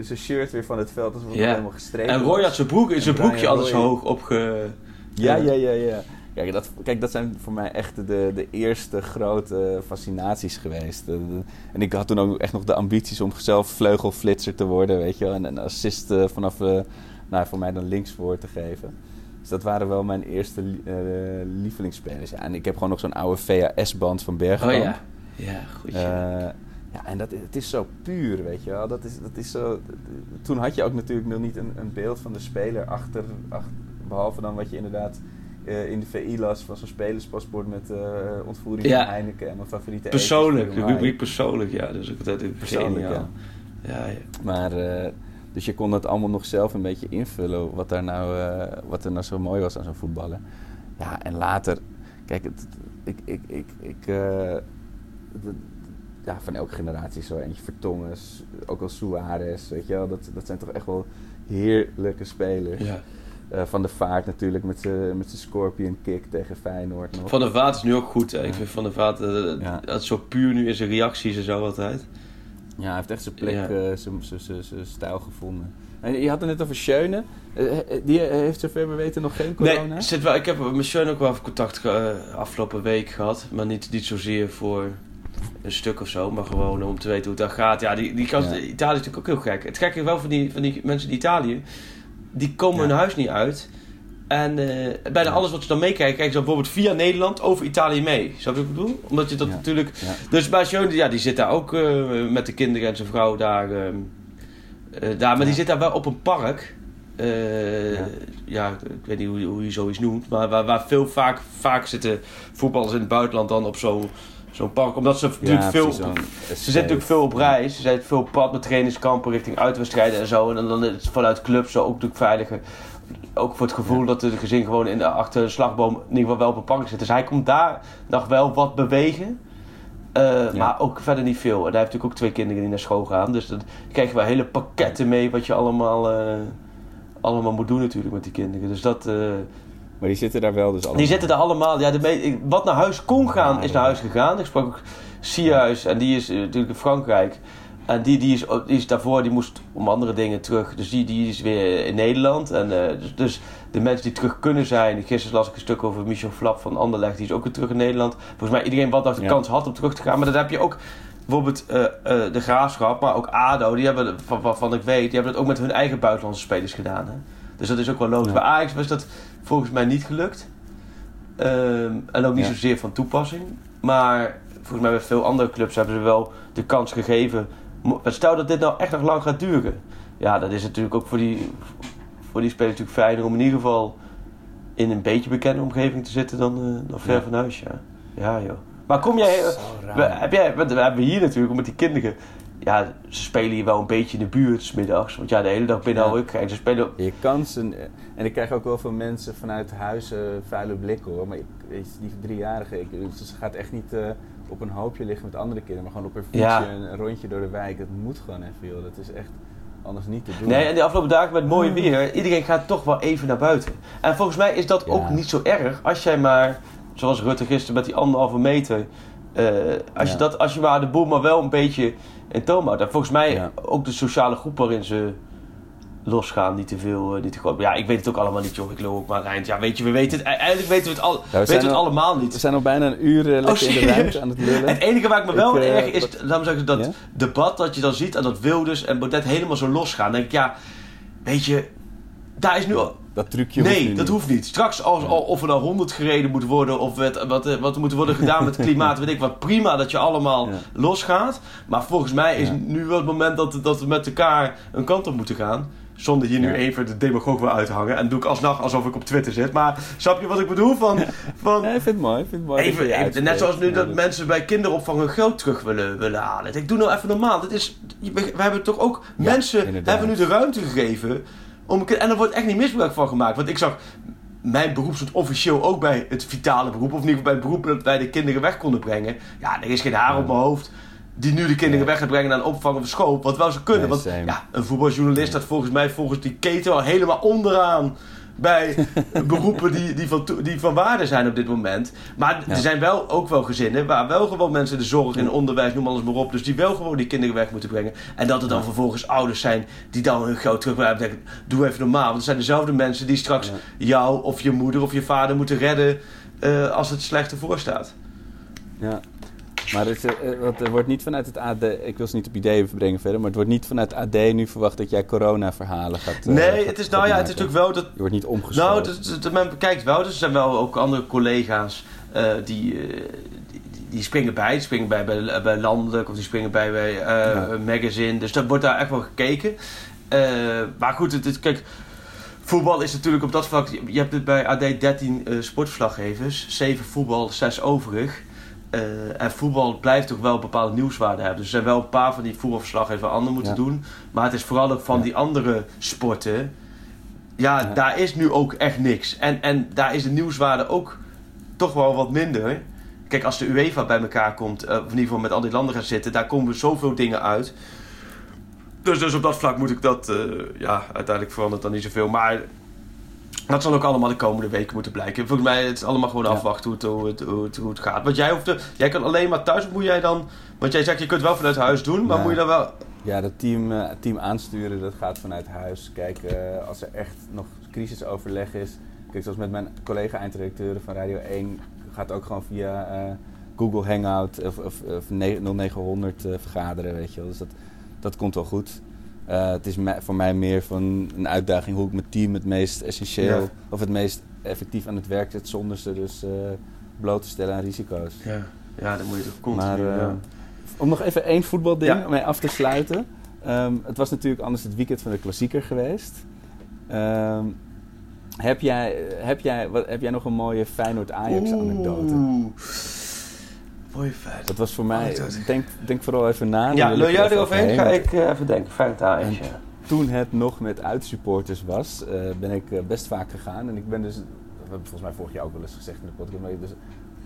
zijn shirt weer van het veld. Dat Ja. helemaal gestrepen. En Roy had zijn, broek, zijn broekje altijd zo hoog opge... Ja, ja, ja, ja. Kijk dat, kijk, dat zijn voor mij echt de, de eerste grote fascinaties geweest. Eh, de- en ik had toen ook echt nog de ambities om zelf vleugelflitser te worden, weet je wel. En een assist eh, vanaf, eh, nou, voor mij dan links voor te geven. Dus dat waren wel mijn eerste eh, lievelingsspelers. Ja, en ik heb gewoon nog zo'n oude VHS-band van Bergkamp. Oh ja. Ja, goed. Ja, en dat, het is zo puur, weet je wel. Dat is, dat is zo, toen had je ook natuurlijk nog niet een, een beeld van de speler achter, achter behalve dan wat je inderdaad eh, in de VI las van zo'n spelerspaspoort met eh, ontvoering Ja. van Heineken en mijn favoriete persoonlijk, de rubriek persoonlijk, ja. Dus ik altijd Persoonlijk. Ja, ja. Maar, eh, dus je kon dat allemaal nog zelf een beetje invullen, wat, daar nou, wat er nou zo mooi was aan zo'n voetballen. Ja, en later, kijk, het, ik, ik, ik, ik de- ja, van elke generatie zo eentje. Vertongen, ook al Suarez, weet je wel. Dat, dat zijn toch echt wel heerlijke spelers. ja. Eh, van de Vaart natuurlijk met zijn scorpion kick tegen Feyenoord nog. Van der Vaart is nu ook goed. Hè. Ik vind Van der Vaart, eh, Ja. dat zo puur nu in zijn reacties en zo altijd. Ja, hij heeft echt zijn plek, Ja. eh, zijn- zijn- zijn zijn stijl gevonden. En je had het net over Schöne. Eh, eh, die heeft zover we weten nog geen corona. Nee, zit wel, ik heb met Sean ook wel even contact ge- eh, afgelopen week gehad. Maar niet, niet zozeer voor een stuk of zo, maar gewoon om te weten hoe het daar gaat. Ja, die, die Ja. Italië is natuurlijk ook heel gek. Het gekke is wel van die, van die mensen in Italië, die komen Ja. hun huis niet uit. En eh, bijna alles wat ze dan meekijken, kijken ze bijvoorbeeld via Nederland over Italië mee. Je wat ik bedoel? Omdat je dat natuurlijk... Dus Sean, ja, die zit daar ook eh, met de kinderen en zijn vrouw daar. eh, daar maar die zit daar wel op een park. Ja. ja. ik weet niet hoe, hoe je zoiets noemt. Maar waar, waar veel vaak, vaak zitten voetballers in het buitenland dan op zo'n zo'n park. Omdat ze natuurlijk veel... precies, zo'n Ze zitten natuurlijk veel op reis. Ze zijn veel op pad met trainingskampen richting uitwedstrijden en zo. En dan, dan is het vanuit clubs ook natuurlijk veiliger. Ook voor het gevoel dat het gezin gewoon in de, achter de slagboom in ieder geval wel op een park zit. Dus hij komt daar nog wel wat bewegen. Eh, Maar ook verder niet veel. En hij heeft natuurlijk ook twee kinderen die naar school gaan. Dus dan krijg je wel hele pakketten mee wat je allemaal, eh, allemaal moet doen natuurlijk met die kinderen. Dus dat... eh, Maar die zitten daar wel dus allemaal. die zitten er allemaal. Ja, de wat naar huis kon gaan, is naar huis gegaan. Ik sprak ook Sierhuis en die is eh, natuurlijk in Frankrijk. En die, die, is, die is daarvoor, die moest om andere dingen terug. Dus die, die is weer in Nederland. En eh, dus, dus de mensen die terug kunnen zijn. Gisteren las ik een stuk over Michel Flap van Anderlecht. Die is ook weer terug in Nederland. Volgens mij iedereen wat nog de Ja. kans had om terug te gaan. Maar dan heb je ook bijvoorbeeld eh, de Graafschap, maar ook ADO. Die hebben, van, waarvan ik weet, die hebben het ook met hun eigen buitenlandse spelers gedaan. Hè? Dus dat is ook wel logisch. Ja. Bij Ajax was dat volgens mij niet gelukt. Ehm, en ook niet Ja. zozeer van toepassing. Maar volgens mij bij veel andere clubs hebben ze wel de kans gegeven. Stel dat dit nou echt nog lang gaat duren. Ja, dat is natuurlijk ook voor die, voor die spelers natuurlijk fijner om in ieder geval in een beetje bekende omgeving te zitten dan, eh, dan ver Ja. van huis. Ja. ja, joh. Maar kom jij, we, heb jij, we hebben hier natuurlijk met die kinderen. Ja, ze spelen hier wel een beetje in de buurt, 's middags. Want ja, de hele dag binnen Ja. ik. Kijk, ze spelen Je kansen. En ik krijg ook wel van mensen vanuit huis eh, vuile blikken hoor. Maar ik, weet je, die driejarige, ik, ze gaat echt niet eh, op een hoopje liggen met andere kinderen. Maar gewoon op een fietsje Ja. een, rondje door de wijk. Dat moet gewoon even joh. Dat is echt anders niet te doen. Nee, en de afgelopen dagen met mooi weer, iedereen gaat toch wel even naar buiten. En volgens mij is dat Ja. ook niet zo erg als jij maar, zoals Rutte gisteren met die anderhalve meter, eh, als, je dat, als je maar de boel maar wel een beetje in toom houdt. En volgens mij Ja. ook de sociale groep waarin ze losgaan, niet te veel, eh, niet te groot. Ja, ik weet het ook allemaal niet, joh. Ik loop ook maar eind. Ja, weet je, we weten het. e- Eigenlijk weten we het, al, weten we het al- allemaal We niet. zijn al bijna een uur lekker in de ruimte aan het lullen. Het enige waar ik me wel Ik, eh, erg is, laten we zeggen, dat Ja? debat dat je dan ziet en dat Wilders en Baudet helemaal zo losgaan. Dan denk ik, ja, weet je, daar is nu al... Dat trucje Nee, dat niet. hoeft niet. Straks als, al- of er dan 100 gereden moet worden of wat, wat, eh, wat er moet worden gedaan met het klimaat, weet ik wat. Prima dat je allemaal Ja. losgaat. Maar volgens mij is Ja. nu wel het moment dat, dat we met elkaar een kant op moeten gaan. Zonder hier nu Ja. even de demagoog weer uit te hangen. En doe ik alsnog alsof ik op Twitter zit. Maar snap je wat ik bedoel? Van, van, Nee, ik vind het mooi. Vind het mooi dat Even, even, net zoals nu dat mensen bij kinderopvang hun geld terug willen, willen halen. Ik doe nou even normaal. Dit is, we hebben toch ook... Mensen hebben nu de ruimte gegeven. Om, en er wordt echt niet misbruik van gemaakt. Want ik zag... Mijn beroep stond officieel ook bij het vitale beroep. Of in ieder geval bij het beroep dat wij de kinderen weg konden brengen. Ja, er is geen haar op mijn hoofd die nu de kinderen Nee. weg gaat brengen naar een opvang of school. Wat wel ze kunnen. Nee, Want ja, een voetbaljournalist staat volgens mij volgens die keten al helemaal onderaan bij beroepen die, die, van, die van waarde zijn op dit moment. Maar Ja. er zijn wel ook wel gezinnen waar wel gewoon mensen de zorg en onderwijs, noem alles maar op. Dus die wel gewoon die kinderen weg moeten brengen. En dat er dan vervolgens ouders zijn die dan hun geld terug willen hebben. Denken, doe even normaal. Want het zijn dezelfde mensen die straks Ja. jou of je moeder of je vader moeten redden eh, als het slecht ervoor staat. Ja. Maar het, eh, wat, er wordt niet vanuit het AD, ik wil ze niet op ideeën brengen verder, maar het wordt niet vanuit het AD nu verwacht dat jij corona-verhalen gaat. eh, nee, gaat- het is, nou ja, het is natuurlijk wel dat Je wordt niet omgeschoten. Nou, dat, dat- dat- men bekijkt wel. Dus er zijn wel ook andere collega's eh, die, eh, die, die springen bij. Die springen bij, bij, bij Landelijk of die springen bij, bij eh, Ja. een magazine. Dus dat wordt daar echt wel gekeken. Eh, maar goed, het, het- kijk, voetbal is natuurlijk op dat vlak... Je hebt het bij AD 13 eh, sportverslaggevers. 7 voetbal, 6 overig. Eh, en voetbal blijft toch wel een bepaalde nieuwswaarde hebben. Dus er zijn wel een paar van die voetbalverslaggevers waar anderen moeten Ja. doen. Maar het is vooral ook van Ja. die andere sporten... Ja, Ja. daar is nu ook echt niks. En, en daar is de nieuwswaarde ook toch wel wat minder. Kijk, als de UEFA bij elkaar komt, eh, of in ieder geval met al die landen gaan zitten, daar komen zoveel dingen uit. Dus, dus op dat vlak moet ik dat, eh, ja, uiteindelijk verandert dan niet zoveel. Maar Dat zal ook allemaal de komende weken moeten blijken. Volgens mij het is allemaal gewoon Ja. afwachten hoe het, hoe, het, hoe, het, hoe het gaat. Want jij, hoeft jij kan alleen maar thuis, moet jij dan... Want jij zegt, je kunt wel vanuit huis doen, maar Ja. moet je dan wel... Ja, dat team, eh, team aansturen, dat gaat vanuit huis. Kijk, eh, als er echt nog crisisoverleg is. Kijk, zoals met mijn collega-eindredacteuren van Radio 1 gaat ook gewoon via eh, Google Hangout of, of, of ne- 0900 eh, vergaderen, weet je wel. Dus dat, dat komt wel goed. Eh, het is voor mij meer van een uitdaging hoe ik mijn team het meest essentieel Ja. of het meest effectief aan het werk zet zonder ze dus eh, bloot te stellen aan risico's. Ja, ja dan moet je toch continu... Maar eh, ja. om nog even één voetbalding Ja. mee af te sluiten. Ehm, het was natuurlijk anders het weekend van de klassieker geweest. Ehm, heb, jij, heb, jij, wat, heb jij nog een mooie Feyenoord-Ajax-anekdote? Feit. Dat was voor mij... Anekdote. Denk, denk vooral even na. Ja, wil jij er eroverheen? Ga ik eh, even denken. En- ja. Toen het nog met uitsupporters was, eh, ben ik eh, best vaak gegaan. En ik ben dus, we hebben volgens mij vorig jaar ook wel eens gezegd in de podcast, maar ik heb dus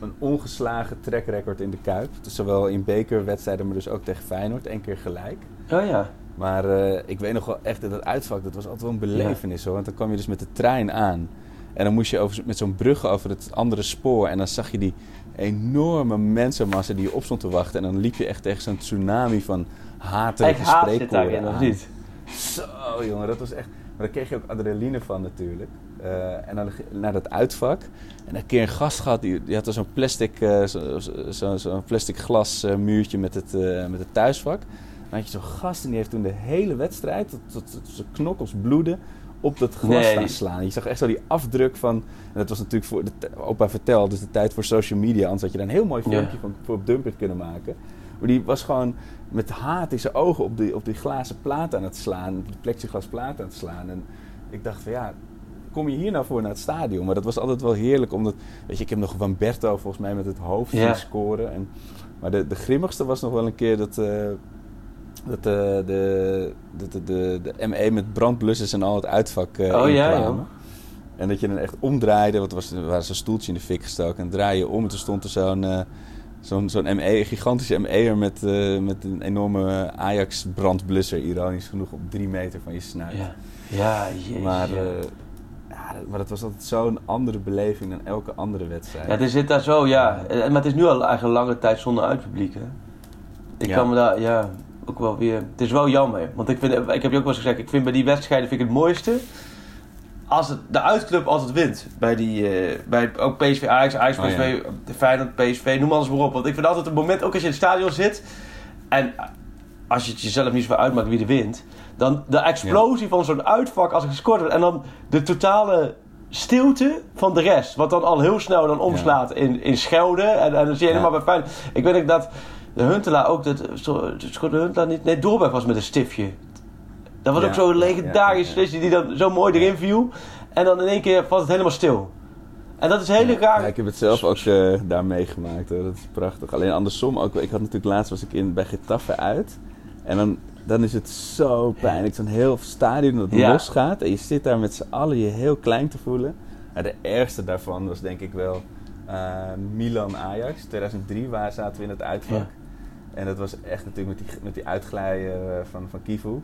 een ongeslagen track record in de Kuip. Dus zowel in bekerwedstrijden, maar dus ook tegen Feyenoord. één keer gelijk. Oh ja. Maar eh, ik weet nog wel echt dat het uitvak, dat was altijd wel een belevenis hoor. Want dan kwam je dus met de trein aan. En dan moest je over, met zo'n brug over het andere spoor. En dan zag je die enorme mensenmassa die je op stond te wachten. En dan liep je echt tegen zo'n tsunami van haat spreekwoorden daarin, of aan. niet? Zo jongen, dat was echt... Maar daar kreeg je ook adrenaline van natuurlijk. Eh, en dan naar dat uitvak. En een keer een gast gehad, die, die had er zo'n plastic, eh, zo, zo, zo- zo'n plastic glas eh, muurtje met het, eh, met het thuisvak. Dan had je zo'n gast en die heeft toen de hele wedstrijd, tot, tot, tot zijn knokkels bloeden, op dat glas Nee. staan slaan. Je zag echt zo die afdruk van... En dat was natuurlijk voor... De, opa vertelt, dus de tijd voor social media. Anders had je daar een heel mooi Ja. filmpje van voor op Dumpert kunnen maken. Maar die was gewoon met haat in zijn ogen op die, op die glazen plaat aan het slaan. Die plexiglas plaat aan het slaan. En ik dacht van ja, kom je hier nou voor naar het stadion? Maar dat was altijd wel heerlijk. Omdat, weet je, ik heb nog Van Berto volgens mij met het hoofd Ja. scoren. En, maar de, de grimmigste was nog wel een keer dat... eh, dat de, de, de, de, de, de ME met brandblussers en al het uitvak eh Oh ja. En dat je dan echt omdraaide, want er was, er was een stoeltje in de fik gestoken. En draai je om en toen stond er zo'n eh, zo'n zo'n ME, een gigantische ME'er met, eh, met een enorme Ajax-brandblusser, ironisch genoeg, op drie meter van je snuit. Ja. Ja, jezus. maar, eh, ja, maar dat was altijd zo'n andere beleving dan elke andere wedstrijd. Ja, er zit daar zo, ja. Eh, Maar het is nu al eigenlijk lange tijd zonder uitpubliek, hè? Ik Ja. kan me daar, ja, ook wel weer... Het is wel jammer, want ik, vind, ik heb je ook wel eens gezegd, ik vind bij die wedstrijden vind ik het mooiste als het, de uitclub altijd wint. Bij die, eh, bij ook PSV Ajax, Ajax Oh, PSV, Feyenoord PSV, noem alles maar op. Want ik vind altijd het moment, ook als je in het stadion zit en als je het jezelf niet zo uitmaakt wie er wint, dan de explosie van zo'n uitvak als er gescoord wordt en dan de totale stilte van de rest. Wat dan al heel snel dan omslaat in, in schelden. En, en dan zie je helemaal bij Feyenoord. Ik weet ook dat de Huntelaar ook... Dat, schoot de Huntelaar niet... Nee, Doorberg was met een stiftje. Dat was Ja, ook zo'n ja, legendarisch ja, ja. stiftje die dan zo mooi erin viel. En dan in één keer valt het helemaal stil. En dat is hele Ja, raar. ja, ik heb het zelf ook eh, daar meegemaakt. Hoor. Dat is prachtig. Alleen andersom ook. Ik had natuurlijk laatst was ik in, bij Getafe uit. En dan, dan is het zo pijnlijk. Zo'n heel stadion dat Ja. losgaat. En je zit daar met z'n allen je heel klein te voelen. De ergste daarvan was denk ik wel eh, Milan-Ajax. 2003 waar zaten we in het uitvak. En dat was echt natuurlijk met die, met die uitglijden eh, van, van Kivu.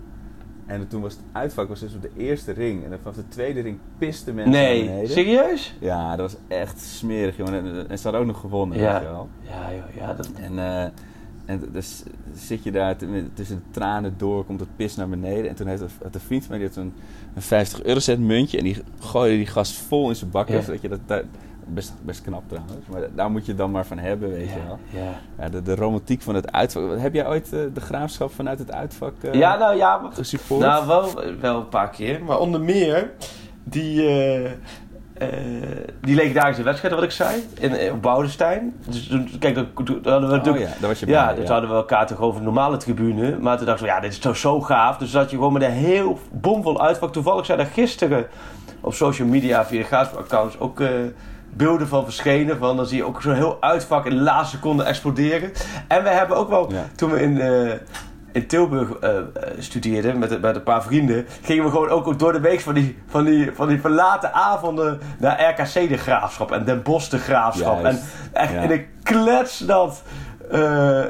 En toen was het uitvak was dus op de eerste ring. En vanaf de tweede ring pisten mensen naar Nee, beneden. serieus? Ja, dat was echt smerig, jongen. En, en ze hadden ook nog gewonnen, Ja. weet je wel. Ja, joh, ja, dat... En, eh, en dus zit je daar tussen de tranen door, komt het pis naar beneden. En toen heeft een vriend van mij die had een, een 50 eurocent muntje. En die gooide die gast vol in zijn bakken. Ja. Zodat je dat, best, best knap trouwens. Maar daar moet je het dan maar van hebben, weet je wel. Ja, ja. Ja, de, de romantiek van het uitvak. Heb jij ooit eh, de graafschap vanuit het uitvak eh ja, nou ja, maar- gesupport? Nou, wel, wel een paar keer. Maar onder meer die, eh, die legendarische wedstrijd, wat ik zei, in, op Boudestein. Dus toen- kijk, dan, toen hadden we oh natuurlijk... ja, daar was je Ja, bij, dus hadden we elkaar toch over een normale tribune. Maar toen dachten we, ja, dit is toch zo gaaf. Dus zat je gewoon met een heel bomvol uitvak. Toevallig zijn er gisteren op social media via de Graafschap-accounts ook... beelden van verschenen. Van, dan zie je ook zo'n heel uitvak in de laatste seconde exploderen. En we hebben ook wel, Ja. toen we in, eh, in Tilburg eh, eh, studeerden met, met een paar vrienden, gingen we gewoon ook door de week van die, van die, van die verlaten avonden naar RKC de Graafschap en Den Bosch de Graafschap. Juist. En echt Ja. in een kletsnat eh,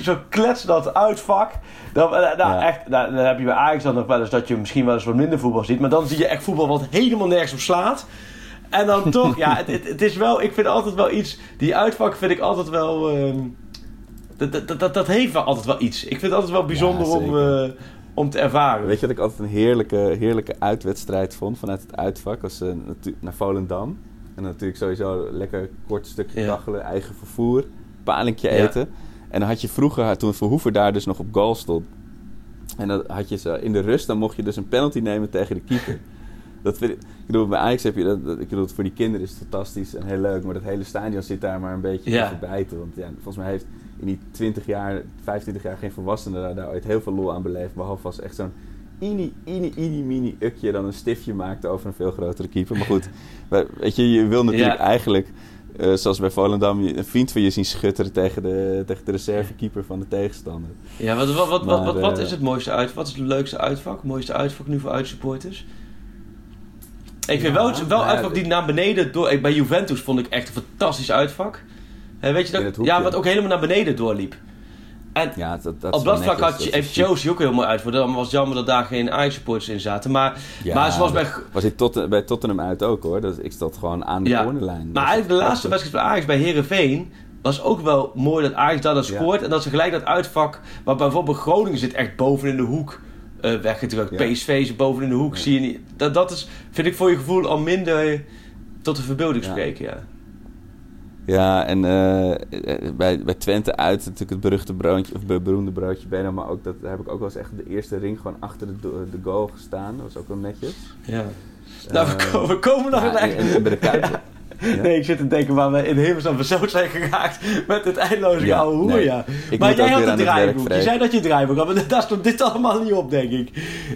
zo kletsnat uitvak. Dan, nou, Ja. echt, nou, dan heb je bij Ajax dan nog wel eens dat je misschien wel eens wat minder voetbal ziet. Maar dan zie je echt voetbal wat helemaal nergens op slaat. En dan toch, ja, het, het, het is wel, ik vind altijd wel iets, die uitvak vind ik altijd wel, ehm, dat, dat, dat, dat heeft wel altijd wel iets. Ik vind het altijd wel bijzonder Ja, om, eh, om te ervaren. Weet je wat ik altijd een heerlijke, heerlijke uitwedstrijd vond vanuit het uitvak? Was eh, naar Volendam. En natuurlijk sowieso lekker kort stukje Ja. kachelen, eigen vervoer, palinkje Ja. eten. En dan had je vroeger, toen Verhoeven daar dus nog op goal stond. En dan had je zo, in de rust, dan mocht je dus een penalty nemen tegen de keeper. Dat vind ik, ik bedoel, bij Ajax heb je dat, dat- ik bedoel, voor die kinderen is het fantastisch en heel leuk. Maar dat hele stadion zit daar maar een beetje Ja. te bijten. Want ja, volgens mij heeft in die 20 jaar, 25 jaar geen volwassene daar, daar ooit heel veel lol aan beleefd. Behalve als echt zo'n ini, ini, ini, mini ukje dan een stiftje maakte over een veel grotere keeper. Maar goed, we- weet je, je wil natuurlijk Ja. eigenlijk, eh, zoals bij Volendam, een vriend van je zien schutteren tegen de, tegen de reservekeeper van de tegenstander. Ja, wat, wat, wat, wat, Maar, wat, wat eh, is het mooiste uit? Wat is het leukste uitvak? Het mooiste uitvak nu voor uitsupporters? Ik vind wel, wel nou uitvak die naar beneden door. Bij Juventus vond ik echt een fantastisch uitvak. Weet je dat? Ja, wat ook helemaal naar beneden doorliep. En Ja, dat, dat op dat vlak had, dat heeft. Chelsea ook heel mooi uitvak. Dan was jammer dat daar geen Ajax-supporters in zaten. Maar, Ja, maar zoals bij... was ik tot, bij Tottenham uit ook hoor. Dat, ik zat gewoon aan de Ja. cornerlijn. Maar eigenlijk de laatste wedstrijd van Ajax bij Herenveen was ook wel mooi dat Ajax daar dan Ja. scoort. En dat ze gelijk dat uitvak, waar bijvoorbeeld Groningen zit echt boven in de hoek eh weggedrukt. Ja. PSV zit boven in de hoek, zie je niet. Dat, dat is, vind ik voor je gevoel al minder tot de verbeelding spreken, ja. Ja, en eh, bij, bij Twente uit natuurlijk het beruchte broodje, of be- beroemde broodje Beno. Maar ook dat heb ik ook wel eens echt de eerste ring gewoon achter de, de goal gestaan. Dat was ook wel netjes. ja. Nou, we, ko- we komen nog ja, een en, en bij de Kuip. Ja. Nee, ik zit te denken waar we in hemelsnaam zo zijn geraakt met het eindeloze Ja, oude hoer, nee. ja. Ik maar jij had het het werk, draaiboek. Je zei dat je het draaiboek had, maar daar stond dit allemaal niet op, denk ik.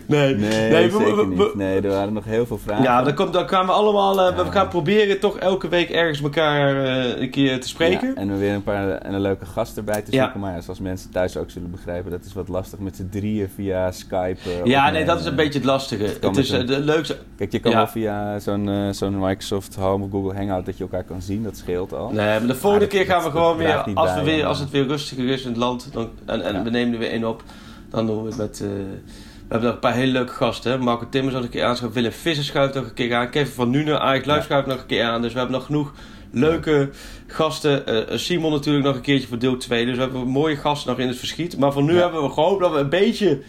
Nee, Nee, we- we-. Nee, er waren nog heel veel vragen. Ja, dan, komt, dan gaan we allemaal. eh, Ja. We gaan proberen toch elke week ergens elkaar eh, een keer te spreken. Ja, en we weer een paar en een leuke gast erbij te zoeken. Maar ja, zoals mensen thuis ook zullen begrijpen, dat is wat lastig met z'n drieën via Skype. eh, Ja, nee, dat is een beetje het lastige. Het is de leukste. Kijk, je kan wel via zo'n zo'n Microsoft Home of Google Hangout dat je elkaar kan zien. Dat scheelt al. Nee, maar de volgende dat- keer gaan we gewoon weer als, we weer. als het weer rustiger is in het land dan, en, en Ja. we nemen er weer één op, dan doen we het met. eh, we hebben nog een paar hele leuke gasten. Hè? Marco Timmers had een keer aanschuiven. Willem Visser schuift nog een keer aan. Kevin van Nuenen, Ajax Live Ja. schuift nog een keer aan. Dus we hebben nog genoeg leuke gasten. Eh, Simon natuurlijk nog een keertje voor deel 2. Dus we hebben mooie gasten nog in het verschiet. Maar voor nu Ja. hebben we gehoopt dat we een beetje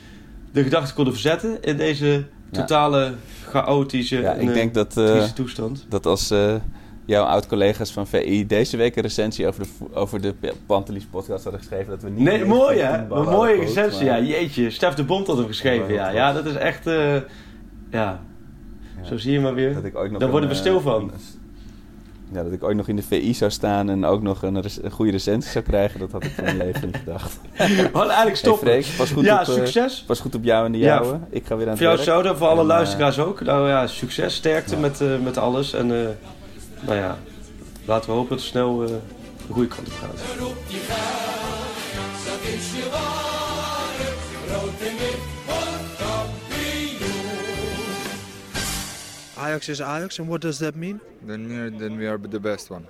de gedachten konden verzetten in deze Ja. totale chaotische Ja, ik eh, denk dat, eh, toestand. dat als eh, jouw oud-collega's van VI deze week een recensie over de, over de Pantelis podcast hadden geschreven, dat we niet... Nee, mooi hè? Een mooie gehoord, recensie, ja. Jeetje, Stef de Bond had hem geschreven, Oh, ja. Ja, dat is echt, eh, ja. Ja. Zo zie je maar weer. Dat ik ooit nog Daar worden we eh, stil van. een- ja, dat ik ooit nog in de VI zou staan en ook nog een, goede recensie zou krijgen, dat had ik van mijn leven niet gedacht. We hadden eigenlijk Hey stoppen. Freek, pas goed, ja, op, eh, succes. pas goed op jou en de Ja, jouwe. Ik ga weer aan het Voor jou werk. hetzelfde, voor alle En, eh, luisteraars ook. Nou ja, succes, sterkte Ja. met, eh, met alles. En eh, nou ja, laten we hopen dat het snel eh, de goede kant op gaat. Ajax is Ajax, and what does that mean? Then we are, then we are the best one.